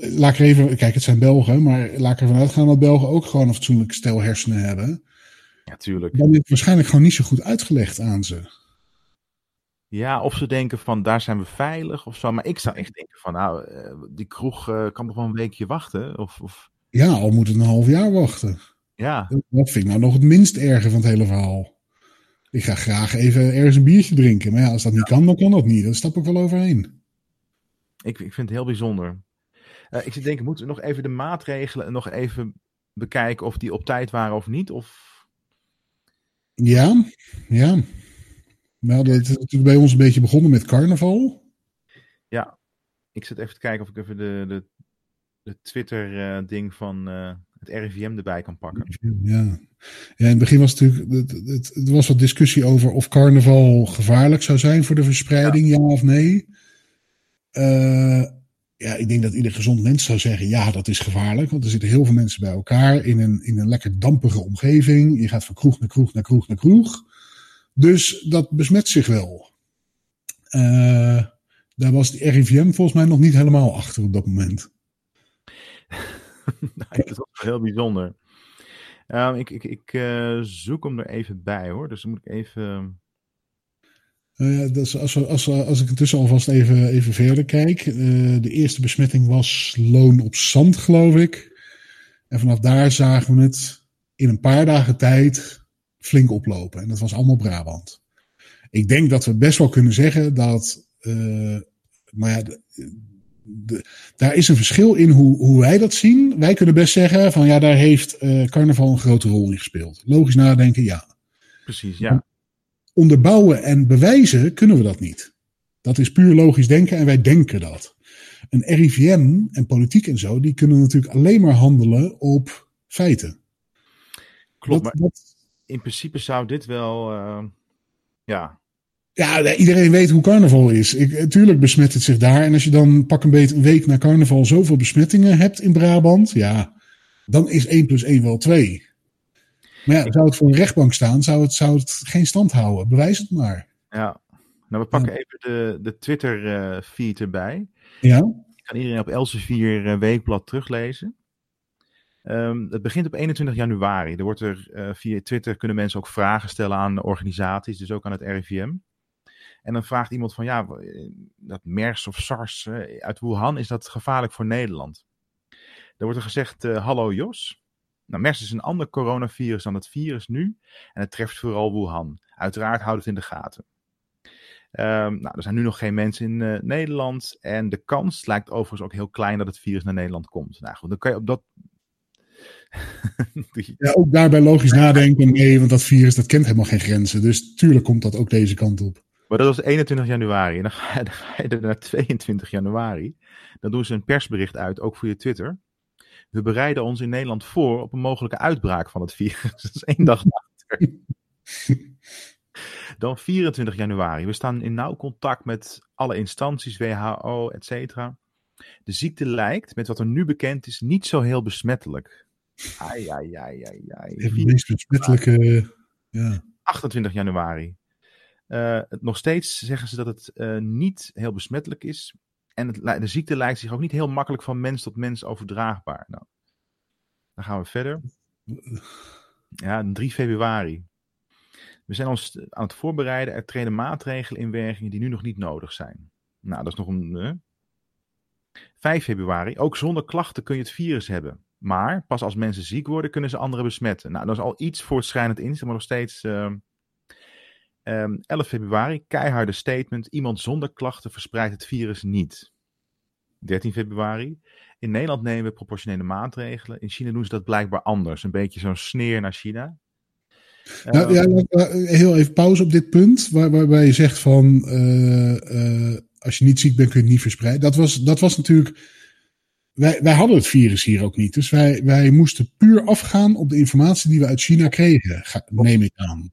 laat ik er even, kijk, het zijn Belgen, maar laat ik ervan uitgaan dat Belgen ook gewoon een fatsoenlijk stel hersenen hebben. Ja, tuurlijk. Dan is het waarschijnlijk gewoon niet zo goed uitgelegd aan ze. Ja, of ze denken van daar zijn we veilig of zo. Maar ik zou echt denken van nou, eh, die kroeg eh, kan nog wel een weekje wachten. Of, of Ja, al moet het een half jaar wachten. ja, Dat vind ik nou nog het minst erge van het hele verhaal. Ik ga graag even ergens een biertje drinken. Maar ja, als dat niet kan, dan kan dat niet. Dan stap ik wel overheen. ik, ik vind het heel bijzonder. Eh, ik zit denken, moeten we nog even de maatregelen nog even bekijken of die op tijd waren of niet? Of... Ja, ja. Nou, dat is natuurlijk bij ons een beetje begonnen met carnaval. Ja, ik zit even te kijken of ik even de, de, de Twitter-ding van eh, het RIVM erbij kan pakken. Ja. ja, in het begin was het natuurlijk, het, het, er was wat discussie over of carnaval gevaarlijk zou zijn voor de verspreiding, ja, of nee. Eh, ja, ik denk dat ieder gezond mens zou zeggen, ja, dat is gevaarlijk. Want er zitten heel veel mensen bij elkaar in een, in een lekker dampige omgeving. Je gaat van kroeg naar kroeg naar kroeg naar kroeg. Dus dat besmet zich wel. Eh, daar was de RIVM volgens mij nog niet helemaal achter op dat moment. Dat wel heel bijzonder. Ehm, ik ik, ik eh, zoek hem er even bij hoor. Dus dan moet ik even. Nou dus als, als, als ik intussen alvast even, even verder kijk. eh, de eerste besmetting was Loon op Zand, geloof ik. En vanaf daar zagen we het in een paar dagen tijd flink oplopen. En dat was allemaal Brabant. Ik denk dat we best wel kunnen zeggen dat. eh, maar ja, de- de- daar is een verschil in hoe, hoe wij dat zien. Wij kunnen best zeggen van ja, daar heeft eh, carnaval een grote rol in gespeeld. Logisch nadenken, ja Precies, ja. Onderbouwen en bewijzen kunnen we dat niet. Dat is puur logisch denken en wij denken dat. Een RIVM en politiek en zo, die kunnen natuurlijk alleen maar handelen op feiten. Klopt. Dat- Maar dat- in principe zou dit wel. eh, ja. ja, iedereen weet hoe carnaval is. Ik, tuurlijk besmet het zich daar. En als je dan pak een beetje een week na carnaval zoveel besmettingen hebt in Brabant, ja, dan is 1 plus 1 wel 2. Maar ja, zou het voor een rechtbank staan, zou het, zou het geen stand houden. Bewijs het maar. ja. Nou, we pakken even de, de Twitter-feed erbij. Ja, kan iedereen op Elsevier eh, Weekblad teruglezen. Ehm, het begint op 21 januari. Er wordt er eh, via Twitter kunnen mensen ook vragen stellen aan organisaties, dus ook aan het RIVM. En dan vraagt iemand van ja, eh, dat MERS of SARS eh, uit Wuhan, is dat gevaarlijk voor Nederland? Dan wordt er gezegd, eh, hallo Jos. Nou, MERS is een ander coronavirus dan het virus nu en het treft vooral Wuhan. Uiteraard houdt het in de gaten. Ehm, nou, er zijn nu nog geen mensen in eh, Nederland. En de kans lijkt overigens ook heel klein dat het virus naar Nederland komt. Nou goed, dan kan je op dat. Ja, ook daarbij logisch nadenken. Nee, want dat virus dat kent helemaal geen grenzen. Dus tuurlijk komt dat ook deze kant op. maar dat was 21 januari. En dan ga, je, dan ga je er naar 22 januari. Dan doen ze een persbericht uit, ook voor je Twitter. We bereiden ons in Nederland voor op een mogelijke uitbraak van het virus. Dat is één dag later. Dan 24 januari. We staan in nauw contact met alle instanties, WHO, et cetera. De ziekte lijkt, met wat er nu bekend is, niet zo heel besmettelijk. Ai, ai, ai, ai, ai. Even de meest besmettelijke. Ja. 28 januari. Eh, het, nog steeds zeggen ze dat het eh, niet heel besmettelijk is. En het, de ziekte lijkt zich ook niet heel makkelijk van mens tot mens overdraagbaar. Nou, dan gaan we verder. Ja, 3 februari. We zijn ons aan het voorbereiden. Er treden maatregelen in werking die nu nog niet nodig zijn. Nou, dat is nog een. Uh. 5 februari. Ook zonder klachten kun je het virus hebben. Maar pas als mensen ziek worden, kunnen ze anderen besmetten. Nou, dat is al iets voortschrijdend in, maar nog steeds. Uh, um, 11 februari. Keiharde statement. Iemand zonder klachten verspreidt het virus niet. 13 februari. In Nederland nemen we proportionele maatregelen. In China doen ze dat blijkbaar anders. Een beetje zo'n sneer naar China. Nou, ja, heel even pauze op dit punt, waar, waarbij je zegt van uh, uh, als je niet ziek bent kun je het niet verspreiden. Dat was, dat was natuurlijk, wij, wij hadden het virus hier ook niet, dus wij, wij moesten puur afgaan op de informatie die we uit China kregen, neem ik aan.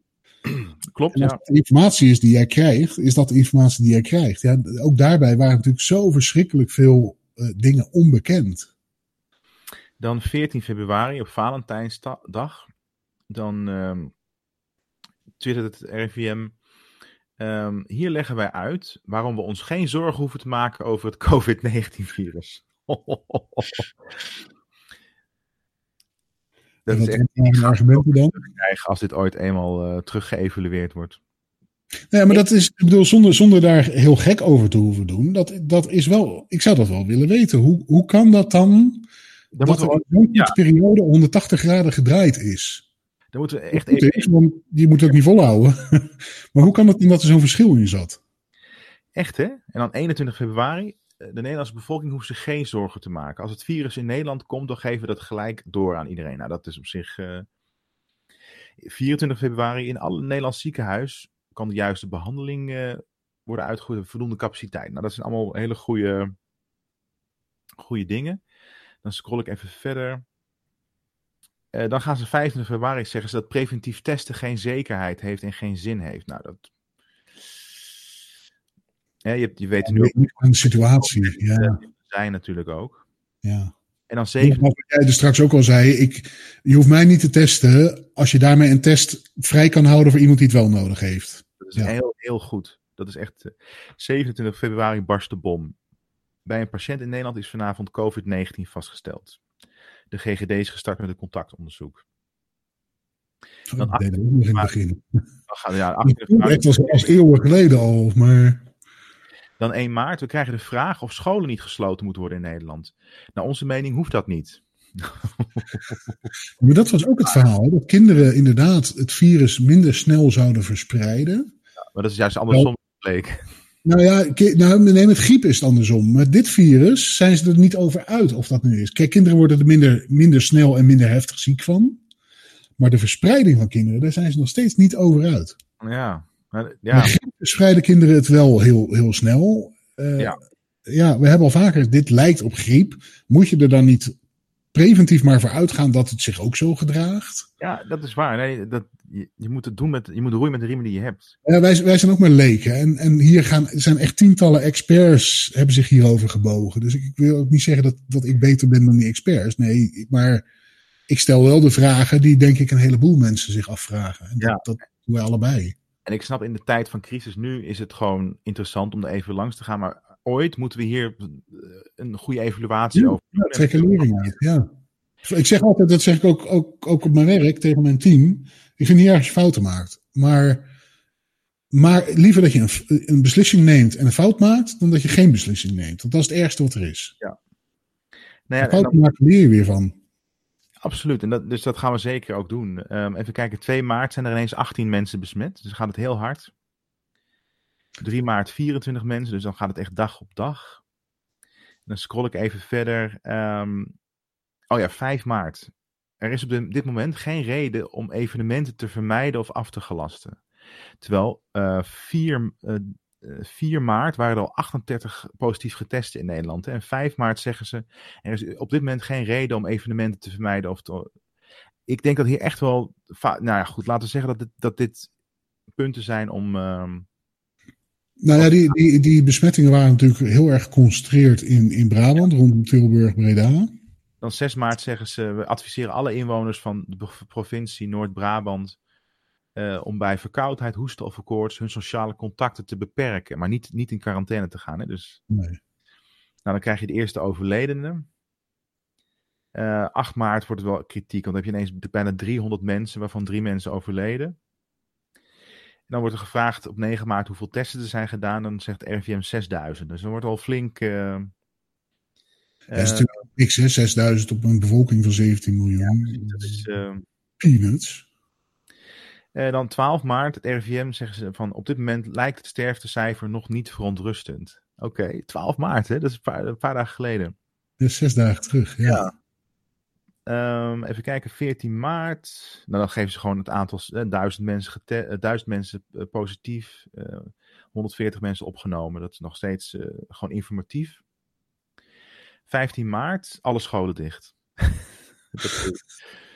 Klopt, ja. de informatie is die jij krijgt, is dat de informatie die jij krijgt. Ja, ook daarbij waren natuurlijk zo verschrikkelijk veel uh, dingen onbekend. Dan 14 februari op Valentijnsdag. Dan um, twittert het RIVM. Um, hier leggen wij uit waarom we ons geen zorgen hoeven te maken over het COVID-19-virus. Dat is echt een argument dan? Als dit ooit eenmaal uh, teruggeëvalueerd wordt. Ja, maar dat is, ik bedoel, zonder, zonder daar heel gek over te hoeven doen, dat, dat is wel, ik zou dat wel willen weten. Hoe, hoe kan dat dan, dan dat er in een ja. periode 180 graden gedraaid is? Dan moeten we echt even... Is, want die moet ook niet volhouden. maar hoe kan het dat er zo'n verschil in zat? Echt hè? En dan 21 februari, eh, de Nederlandse bevolking hoeft zich geen zorgen te maken. Als het virus in Nederland komt, dan geven we dat gelijk door aan iedereen. Nou, dat is op zich... Uh... 24 februari, in alle Nederlands ziekenhuis kan de juiste behandeling uh, worden uitgevoerd, voldoende capaciteit. Nou, dat zijn allemaal hele goede, goede dingen. Dan scroll ik even verder. Dan gaan ze 25 februari zeggen ze dat preventief testen geen zekerheid heeft en geen zin heeft. Nou, dat. Ja, je, je weet nu ook. Een situatie, ja. zijn natuurlijk ook. Ja. En dan zeker. Wat jij er straks ook al zei, ik, je hoeft mij niet te testen als je daarmee een test vrij kan houden voor iemand die het wel nodig heeft. Dat is ja. heel, heel goed. Dat is echt. Uh, 27 februari barst de bom. Bij een patiënt in Nederland is vanavond COVID-19 vastgesteld. De GGD is gestart met een contactonderzoek. Dan oh, in het begin. Dan gaan, ja, 28 Het was als eeuwen geleden al, maar... Dan 1 maart, we krijgen de vraag of scholen niet gesloten moeten worden in Nederland. Naar onze mening hoeft dat niet. maar dat was ook het verhaal, dat kinderen inderdaad het virus minder snel zouden verspreiden. Ja, maar dat is juist andersom bleek. Nou ja, nou, nee, met griep is het andersom. Met dit virus zijn ze er niet over uit of dat nu is. Kijk, kinderen worden er minder, minder snel en minder heftig ziek van. Maar de verspreiding van kinderen, daar zijn ze nog steeds niet over uit. Ja, maar, ja. Verspreiden kinderen het wel heel, heel snel. Uh, ja. ja, we hebben al vaker, dit lijkt op griep. Moet je er dan niet preventief maar voor uitgaan dat het zich ook zo gedraagt? Ja, dat is waar. Nee, dat, je, je, moet het doen met, je moet roeien met de riemen die je hebt. Ja, wij, wij zijn ook maar leken. En, en hier gaan, zijn echt tientallen experts hebben zich hierover gebogen. Dus ik, ik, wil ook niet zeggen dat, dat ik beter ben dan die experts. Nee, maar ik stel wel de vragen die denk ik een heleboel mensen zich afvragen. En dat, ja. dat doen wij allebei. En ik snap in de tijd van crisis nu is het gewoon interessant om er even langs te gaan. Maar ooit moeten we hier eh, een goede evaluatie ja, over doen. Ja, trekken lering uit, ja. Ik zeg altijd, dat zeg ik ook, ook, ook op mijn werk tegen mijn team. Ik vind niet erg als je fouten maakt. Maar, maar liever dat je een, een beslissing neemt en een fout maakt, dan dat je geen beslissing neemt. Want dat is het ergste wat er is. Ja. Nou ja, fouten maken leer je weer van. Absoluut, en dat, dus dat gaan we zeker ook doen. Um, even kijken, 2 maart zijn er ineens 18 mensen besmet, dus gaat het heel hard. 3 maart 24 mensen, dus dan gaat het echt dag op dag. dan scroll ik even verder. Um, oh ja, 5 maart. Er is op dit moment geen reden om evenementen te vermijden of af te gelasten. Terwijl uh, 4, uh, 4 maart waren er al 38 positief getesten in Nederland. Hè? En 5 maart zeggen ze, er is op dit moment geen reden om evenementen te vermijden. Of te... Ik denk dat hier echt wel, nou ja goed, laten we zeggen dat dit, dat dit punten zijn om... Uh... Nou ja, die, die, die besmettingen waren natuurlijk heel erg geconcentreerd in, in Brabant, rondom Tilburg, Breda. Dan 6 maart zeggen ze, we adviseren alle inwoners van de provincie Noord-Brabant uh, om bij verkoudheid, hoesten of koorts hun sociale contacten te beperken. Maar niet, niet in quarantaine te gaan. Hè? Dus... Nee. dan krijg je de eerste overledene. Uh, 8 maart wordt het wel kritiek, want dan heb je ineens bijna 300 mensen, waarvan drie mensen overleden. En dan wordt er gevraagd op 9 maart hoeveel testen er zijn gedaan. Dan zegt RIVM 6000. Dus dan wordt al flink. Uh, dat is natuurlijk niks, hè? 6000 op een bevolking van 17 miljoen. Ja, dat is. Uh, Peanuts. Uh, dan 12 maart, het RIVM zeggen ze van op dit moment lijkt het sterftecijfer nog niet verontrustend. Oké, 12 maart, hè? dat is een paar, een paar dagen geleden. Dus zes dagen terug, ja. ja. Um, even kijken, 14 maart. Nou, dan geven ze gewoon het aantal, eh, duizend mensen, uh, duizend mensen uh, positief, 140 mensen opgenomen. Dat is nog steeds gewoon informatief. 15 maart, alle scholen dicht.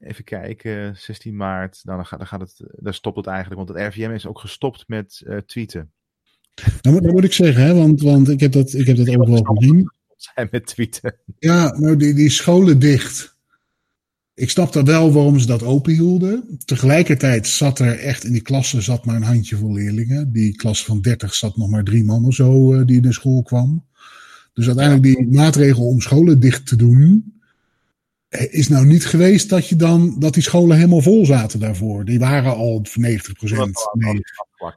Even kijken, 16 maart, nou, dan, gaat, dan, gaat het, dan stopt het eigenlijk, want het RVM is ook gestopt met uh, tweeten. Nou, dat moet ik zeggen, hè, want, want ik heb dat, ik heb dat ook wel gezien. Zijn met tweeten. Ja, nou die, die scholen dicht. Ik snap dan wel waarom ze dat open hielden. Tegelijkertijd zat er echt in die klasse zat maar een handjevol leerlingen. Die klas van 30 zat nog maar drie man of zo uh, die in de school kwam. Dus uiteindelijk die maatregel om scholen dicht te doen, is nou niet geweest dat, je dan, dat die scholen helemaal vol zaten daarvoor. Die waren al voor 90 procent.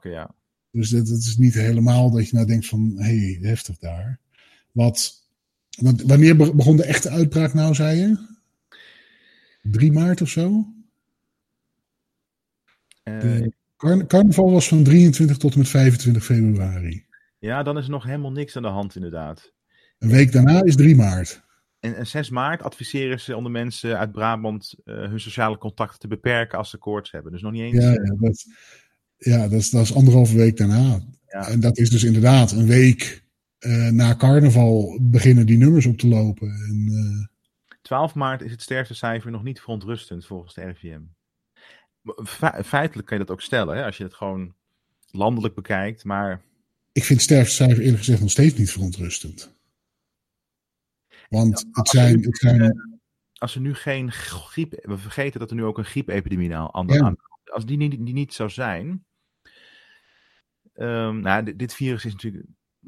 ja. Dus dat, is niet helemaal dat je nou denkt van, hé, hey, heftig daar. Wat, wanneer begon de echte uitbraak nou, zei je? 3 maart of zo? Uh, carnaval was van 23 tot en met 25 februari. Ja, dan is er nog helemaal niks aan de hand inderdaad. Een week daarna is 3 maart. En, en 6 maart adviseren ze onder mensen uit Brabant uh, hun sociale contacten te beperken als ze koorts hebben. Dus nog niet eens. Ja, ja, dat, ja dat, is, dat is anderhalve week daarna. Ja. En dat is dus inderdaad een week uh, na carnaval beginnen die nummers op te lopen. En, uh... Eh, 12 maart is het sterftecijfer nog niet verontrustend volgens de RIVM. feitelijk kan je dat ook stellen, hè, als je het gewoon landelijk bekijkt. Maar... Ik vind het sterftecijfer eerlijk gezegd nog steeds niet verontrustend. Want het zijn, het zijn... Eh, als er nu geen griep... We vergeten dat er nu ook een griepepidemie aan, ja. Als die niet, die niet zou zijn... Um, nou, dit virus is natuurlijk...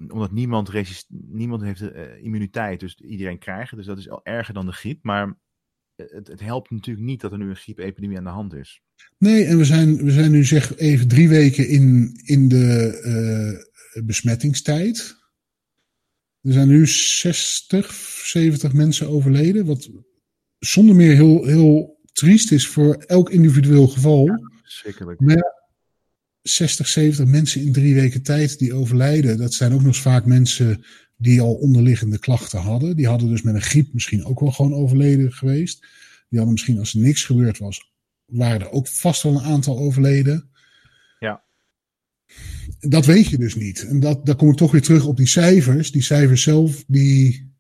Omdat niemand, resist, niemand heeft uh, immuniteit, dus iedereen krijgt Dus dat is al erger dan de griep. Maar het, het, helpt natuurlijk niet dat er nu een griepepidemie aan de hand is. Nee, en we zijn, we zijn nu zeg even drie weken in, in de uh, besmettingstijd. Er zijn nu 60, 70 mensen overleden. Wat zonder meer heel, heel triest is voor elk individueel geval. Ja, Maar 60, 70 mensen in drie weken tijd die overlijden. Dat zijn ook nog eens vaak mensen die al onderliggende klachten hadden. Die hadden dus met een griep misschien ook wel gewoon overleden geweest. Die hadden misschien als er niks gebeurd was, waren er ook vast wel een aantal overleden dat weet je dus niet. En dat, daar kom ik toch weer terug op die cijfers. Die cijfers zelf, die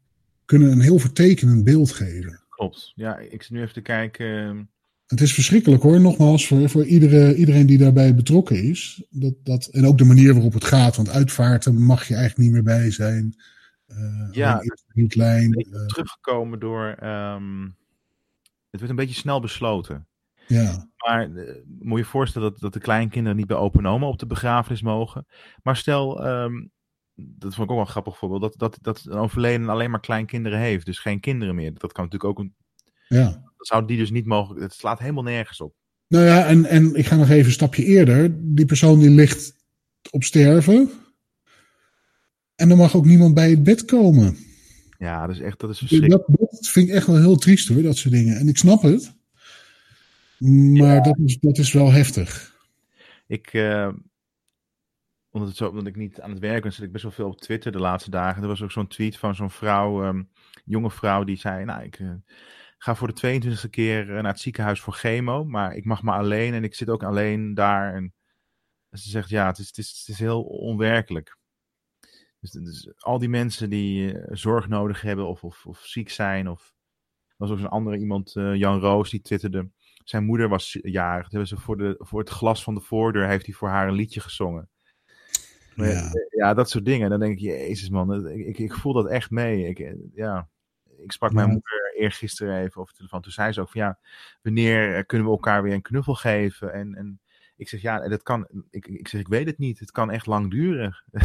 kunnen een heel vertekenend beeld geven. Klopt. Ja, ik zit nu even te kijken. Ehm, het is verschrikkelijk hoor, nogmaals, voor, voor iedere, iedereen die daarbij betrokken is. Dat, dat, en ook de manier waarop het gaat, want uitvaarten mag je eigenlijk niet meer bij zijn. Uh, ja, lijn, uh, teruggekomen door. Um, het werd een beetje snel besloten. Ja. Maar uh, moet je je voorstellen dat, dat de kleinkinderen niet bij open op de begrafenis mogen. Maar stel, um, dat vond ik ook wel een grappig voorbeeld, dat, dat, dat een overleden alleen maar kleinkinderen heeft, dus geen kinderen meer. Dat kan natuurlijk ook een. Ja. Dat zou die dus niet mogen. Het slaat helemaal nergens op. Nou ja, en, en ik ga nog even een stapje eerder. Die persoon die ligt op sterven. En er mag ook niemand bij het bed komen. Ja, dat is echt dat is verschrikkelijk. Dat, dat vind ik echt wel heel triest hoor, dat soort dingen. En ik snap het. Maar dat, is, dat is wel heftig. Ik, uh, omdat, het zo, omdat ik niet aan het werk ben, zit ik best wel veel op Twitter de laatste dagen. Er was ook zo'n tweet van zo'n vrouw, um, jonge vrouw, die zei: Nou, ik uh, ga voor de 22e keer uh, naar het ziekenhuis voor chemo, maar ik mag maar alleen en ik zit ook alleen daar. En ze zegt: Ja, het is, het is, het is heel onwerkelijk. Dus, dus al die mensen die zorg nodig hebben of, of, of ziek zijn, of. Er was ook zo'n andere iemand, Jan Roos, die twitterde zijn moeder was jarig. Hebben ze voor, de, voor het glas van de voordeur heeft hij voor haar een liedje gezongen. Ja. ja, dat soort dingen. Dan denk ik, jezus man, ik, ik, voel dat echt mee. Ik, ja, ik sprak mijn moeder eergisteren even over de telefoon. Toen zei ze ook van, ja, wanneer kunnen we elkaar weer een knuffel geven? En, en ik zeg, ja, dat kan, ik, ik zeg, ik weet het niet. Het kan echt lang duren.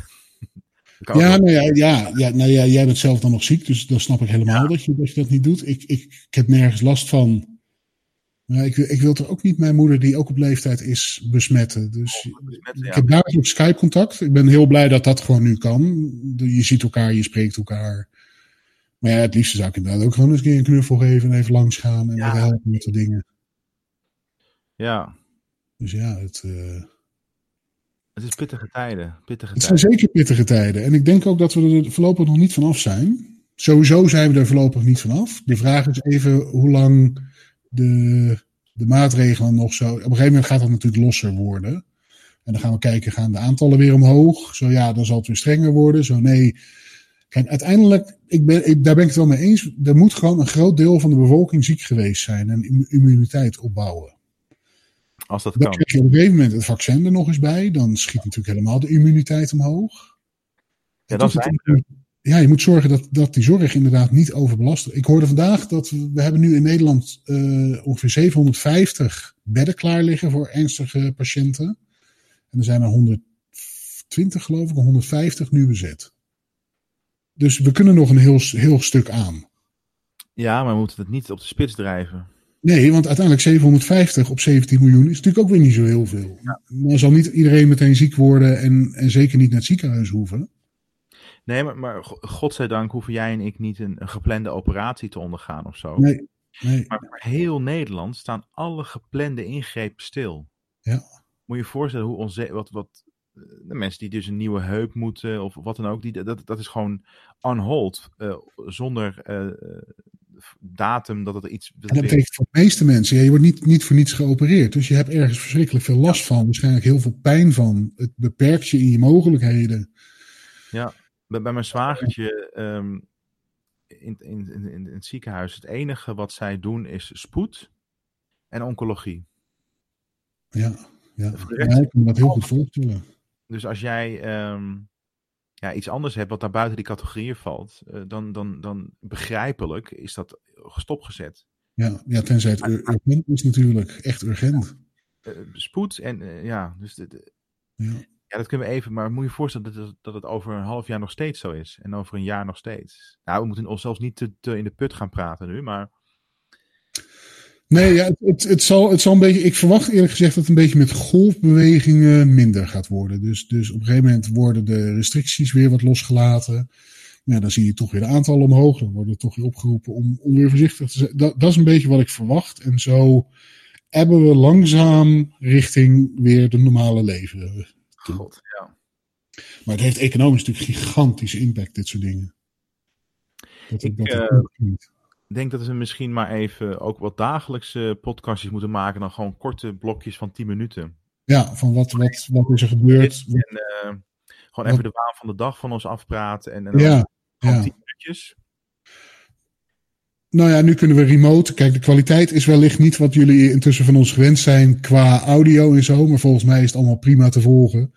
Ja, nou ja, ja, ja, nou ja, jij bent zelf dan nog ziek, dus dan snap ik helemaal dat, je, dat je dat niet doet. Ik, ik, ik heb nergens last van. Maar ik, ik wil er ook niet mijn moeder, die ook op leeftijd is, besmetten. Dus Oh, besmetten, ja. ik heb dagelijks Skype-contact. Ik ben heel blij dat dat gewoon nu kan. Je ziet elkaar, je spreekt elkaar. Maar ja, het liefste zou ik inderdaad ook gewoon eens een keer een knuffel geven en even langs gaan en Ja. helpen met de dingen. Ja, Dus ja, het, eh, het is pittige tijden. Pittige het zijn tijden. zeker pittige tijden. En ik denk ook dat we er voorlopig nog niet vanaf zijn. Sowieso zijn we er voorlopig niet vanaf. De vraag is even hoe lang de, de maatregelen nog zo. Op een gegeven moment gaat dat natuurlijk losser worden. En dan gaan we kijken, gaan de aantallen weer omhoog? Zo ja, dan zal het weer strenger worden. Zo nee. Kijk, uiteindelijk, ik ben, ik, daar ben ik het wel mee eens. Er moet gewoon een groot deel van de bevolking ziek geweest zijn en immu- immuniteit opbouwen. Als dat Dan kan. krijg je op een gegeven moment het vaccin er nog eens bij. Dan schiet natuurlijk helemaal de immuniteit omhoog. Ja, dan zijn we ja, je moet zorgen dat, dat die zorg inderdaad niet overbelast wordt. Ik hoorde vandaag dat we, we hebben nu in Nederland eh, ongeveer 750 bedden klaar liggen voor ernstige patiënten. En er zijn er 120 geloof ik, 150 nu bezet. Dus we kunnen nog een heel, heel stuk aan. Ja, maar we moeten het niet op de spits drijven. Nee, want uiteindelijk 750 op 17 miljoen is natuurlijk ook weer niet zo heel veel. Dan zal niet iedereen meteen ziek worden en, en zeker niet naar het ziekenhuis hoeven. Nee, maar, maar go- godzijdank hoeven jij en ik niet een, een geplande operatie te ondergaan of zo. Nee, nee. Maar voor heel Nederland staan alle geplande ingrepen stil. Ja. Moet je je voorstellen hoe onze, wat, wat eh, de mensen die dus een nieuwe heup moeten of wat dan ook, die, dat, dat is gewoon on hold. eh, zonder eh, datum dat het iets. En dat betekent voor de meeste mensen, ja, je wordt niet, niet voor niets geopereerd. Dus je hebt ergens verschrikkelijk veel last van. Waarschijnlijk heel veel pijn van. Het beperkt je in je mogelijkheden. Ja, bij, bij mijn zwagertje ehm, in, in, in, in het ziekenhuis, het enige wat zij doen is spoed en oncologie. Ja, ja. Ja ik kan me dat heel goed voorstellen. Dus als jij ehm, ja, iets anders hebt wat daar buiten die categorieën valt, eh, dan, dan, dan begrijpelijk is dat stopgezet. Ja, ja tenzij het ur- urgent is natuurlijk. Echt urgent. Eh, spoed en eh, ja, dus de, de- Ja. Ja, dat kunnen we even, maar moet je je voorstellen dat het, dat het over een half jaar nog steeds zo is en over een jaar nog steeds. Nou, we moeten ons zelfs niet te, in de put gaan praten nu, maar Nee, ja, het, het, zal, het zal een beetje. Ik verwacht eerlijk gezegd dat het een beetje met golfbewegingen minder gaat worden. Dus, dus op een gegeven moment worden de restricties weer wat losgelaten. Ja, dan zie je toch weer de aantallen omhoog. Dan worden toch weer opgeroepen om, om weer voorzichtig te zijn. Dat, dat is een beetje wat ik verwacht. En zo hebben we langzaam richting weer de normale leven. God, ja. Maar het heeft economisch natuurlijk gigantische impact, dit soort dingen. Dat, Ik, dat, eh. Ik denk dat we misschien maar even ook wat dagelijkse podcastjes moeten maken dan gewoon korte blokjes van 10 minuten. Ja, van wat, wat, wat is er gebeurd? En eh, gewoon even de waan van de dag van ons afpraten en, en dan Ja, ja. 10 minuutjes. Nou ja, nu kunnen we remote. Kijk, de kwaliteit is wellicht niet wat jullie intussen van ons gewend zijn qua audio en zo. Maar volgens mij is het allemaal prima te volgen.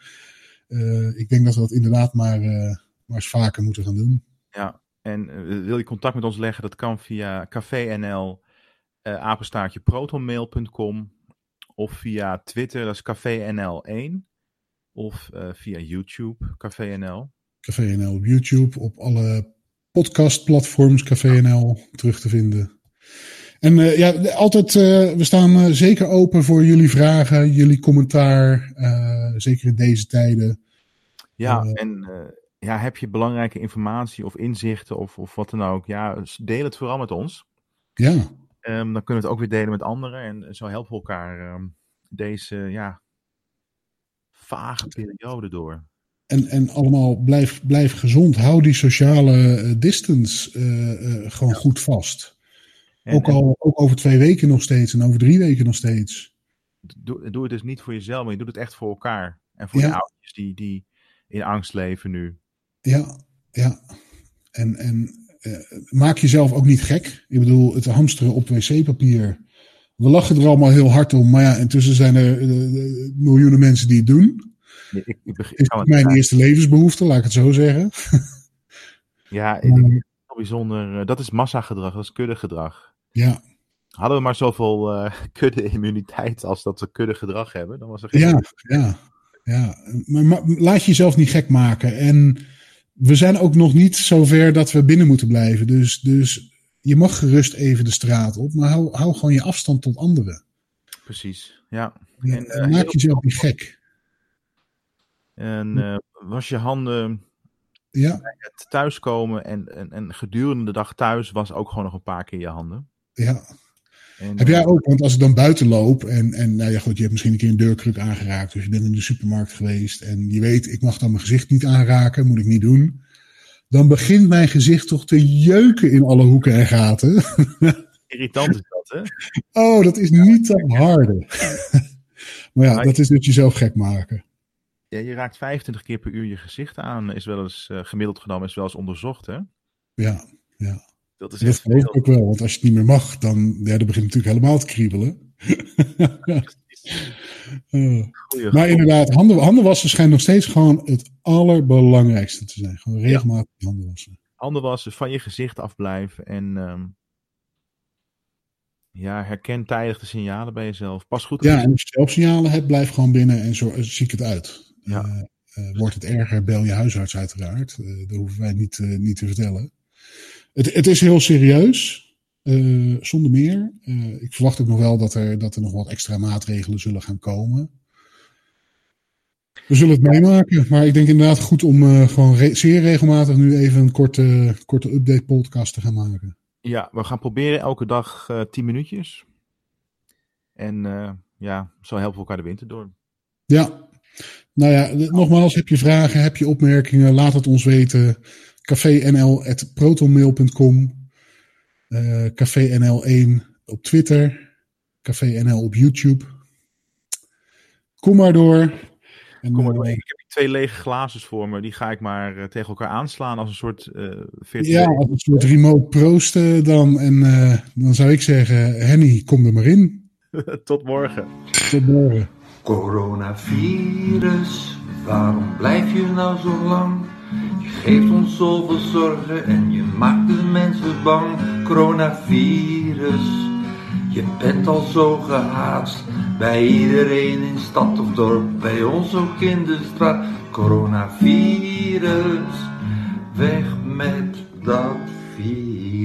Eh, ik denk dat we dat inderdaad maar, eh, maar eens vaker moeten gaan doen. Ja, en eh, wil je contact met ons leggen? Dat kan via cafénl, apenstaartje protonmail.com of via Twitter, dat is cafénl1. Of via YouTube, cafénl. Café NL op YouTube, op alle podcastplatforms Café NL terug te vinden. En eh, ja, altijd, eh, we staan eh, zeker open voor jullie vragen, jullie commentaar. zeker in deze tijden. Ja, en ja, heb je belangrijke informatie of inzichten of, of wat dan ook? Ja, deel het vooral met ons. Ja, Ehm, dan kunnen we het ook weer delen met anderen. En zo helpen we elkaar ehm, deze ja, vage periode door. En, en allemaal blijf, blijf gezond. Hou die sociale eh, distance eh, eh, gewoon goed vast. En, ook, al, ook over twee weken nog steeds en over drie weken nog steeds. doe, doe het dus niet voor jezelf, maar je doet het echt voor elkaar. En voor Ja. je ouders die, die in angst leven nu. Ja, ja. En, en maak jezelf ook niet gek. Ik bedoel, het hamsteren op wc-papier. We lachen er allemaal heel hard om. Maar ja, intussen zijn er miljoenen mensen die het doen. Ik, Is het- mijn eerste levensbehoefte, laat ik het zo zeggen. ja, bijzonder. eh, Dat is massagedrag, dat is kuddegedrag. Ja, Hadden we maar zoveel eh kudde-immuniteit als dat we kuddegedrag hebben, dan was er geen Ja, ja, ja. Maar, maar laat je jezelf niet gek maken. En we zijn ook nog niet zover dat we binnen moeten blijven. Dus, dus je mag gerust even de straat op, maar hou, hou gewoon je afstand tot anderen. Precies, ja. En, eh, maak jezelf niet gek. En eh, was je handen Ja, het thuiskomen en, en, en gedurende de dag thuis was ook gewoon nog een paar keer je handen. ja. En, Heb eh, jij ook, want als ik dan buiten loop en, en nou ja goed, je hebt misschien een keer een deurkruk aangeraakt, dus je bent in de supermarkt geweest en je weet, ik mag dan mijn gezicht niet aanraken, moet ik niet doen. Dan begint mijn gezicht toch te jeuken in alle hoeken en gaten. Irritant is dat, hè? Oh, dat is niet te harde. maar ja, dat is dus jezelf gek maken. Ja, je raakt 25 keer per uur je gezicht aan, is wel eens eh, gemiddeld genomen, is wel eens onderzocht, hè? Ja, ja. Dat is Dat echt geloof ik ook wel, want als je het niet meer mag, dan, ja, dan begint het natuurlijk helemaal te kriebelen. Eh, Goeie maar inderdaad, handen, handen wassen schijnt nog steeds gewoon het allerbelangrijkste te zijn. Gewoon regelmatig je handen wassen. handen wassen, van je gezicht afblijven en ehm, ja, herken tijdig de signalen bij jezelf. Pas goed op Ja, en als je zelfsignalen hebt, blijf gewoon binnen en zo, ziek het uit. Ja. Eh, eh, wordt het erger, bel je huisarts uiteraard. Eh, dat hoeven wij niet, niet te vertellen. Het, het is heel serieus, zonder meer. Ik verwacht ook nog wel dat er, dat er nog wat extra maatregelen zullen gaan komen. We zullen het meemaken, maar ik denk inderdaad goed om gewoon re- zeer regelmatig nu even een korte, korte update podcast te gaan maken. Ja, we gaan proberen elke dag eh 10 minuutjes. En ja, zo helpen we elkaar de winter door. Ja, nou ja, nogmaals, heb je vragen, heb je opmerkingen, laat het ons weten. cafénl.protonmail.com eh cafénl1 op Twitter, cafénl op YouTube. Kom maar door. En, Kom maar eh, door. Ik heb hier twee lege glazen voor me. Die ga ik maar eh, tegen elkaar aanslaan als een soort eh ja, als een soort remote proosten dan. En dan zou ik zeggen, Henny, kom er maar in. Tot morgen. Tot morgen. Coronavirus, waarom blijf je nou zo lang? Je geeft ons zoveel zorgen en je maakt de mensen bang. Coronavirus, je bent al zo gehaast. Bij iedereen in stad of dorp, bij ons ook in de straat. Coronavirus, weg met dat virus.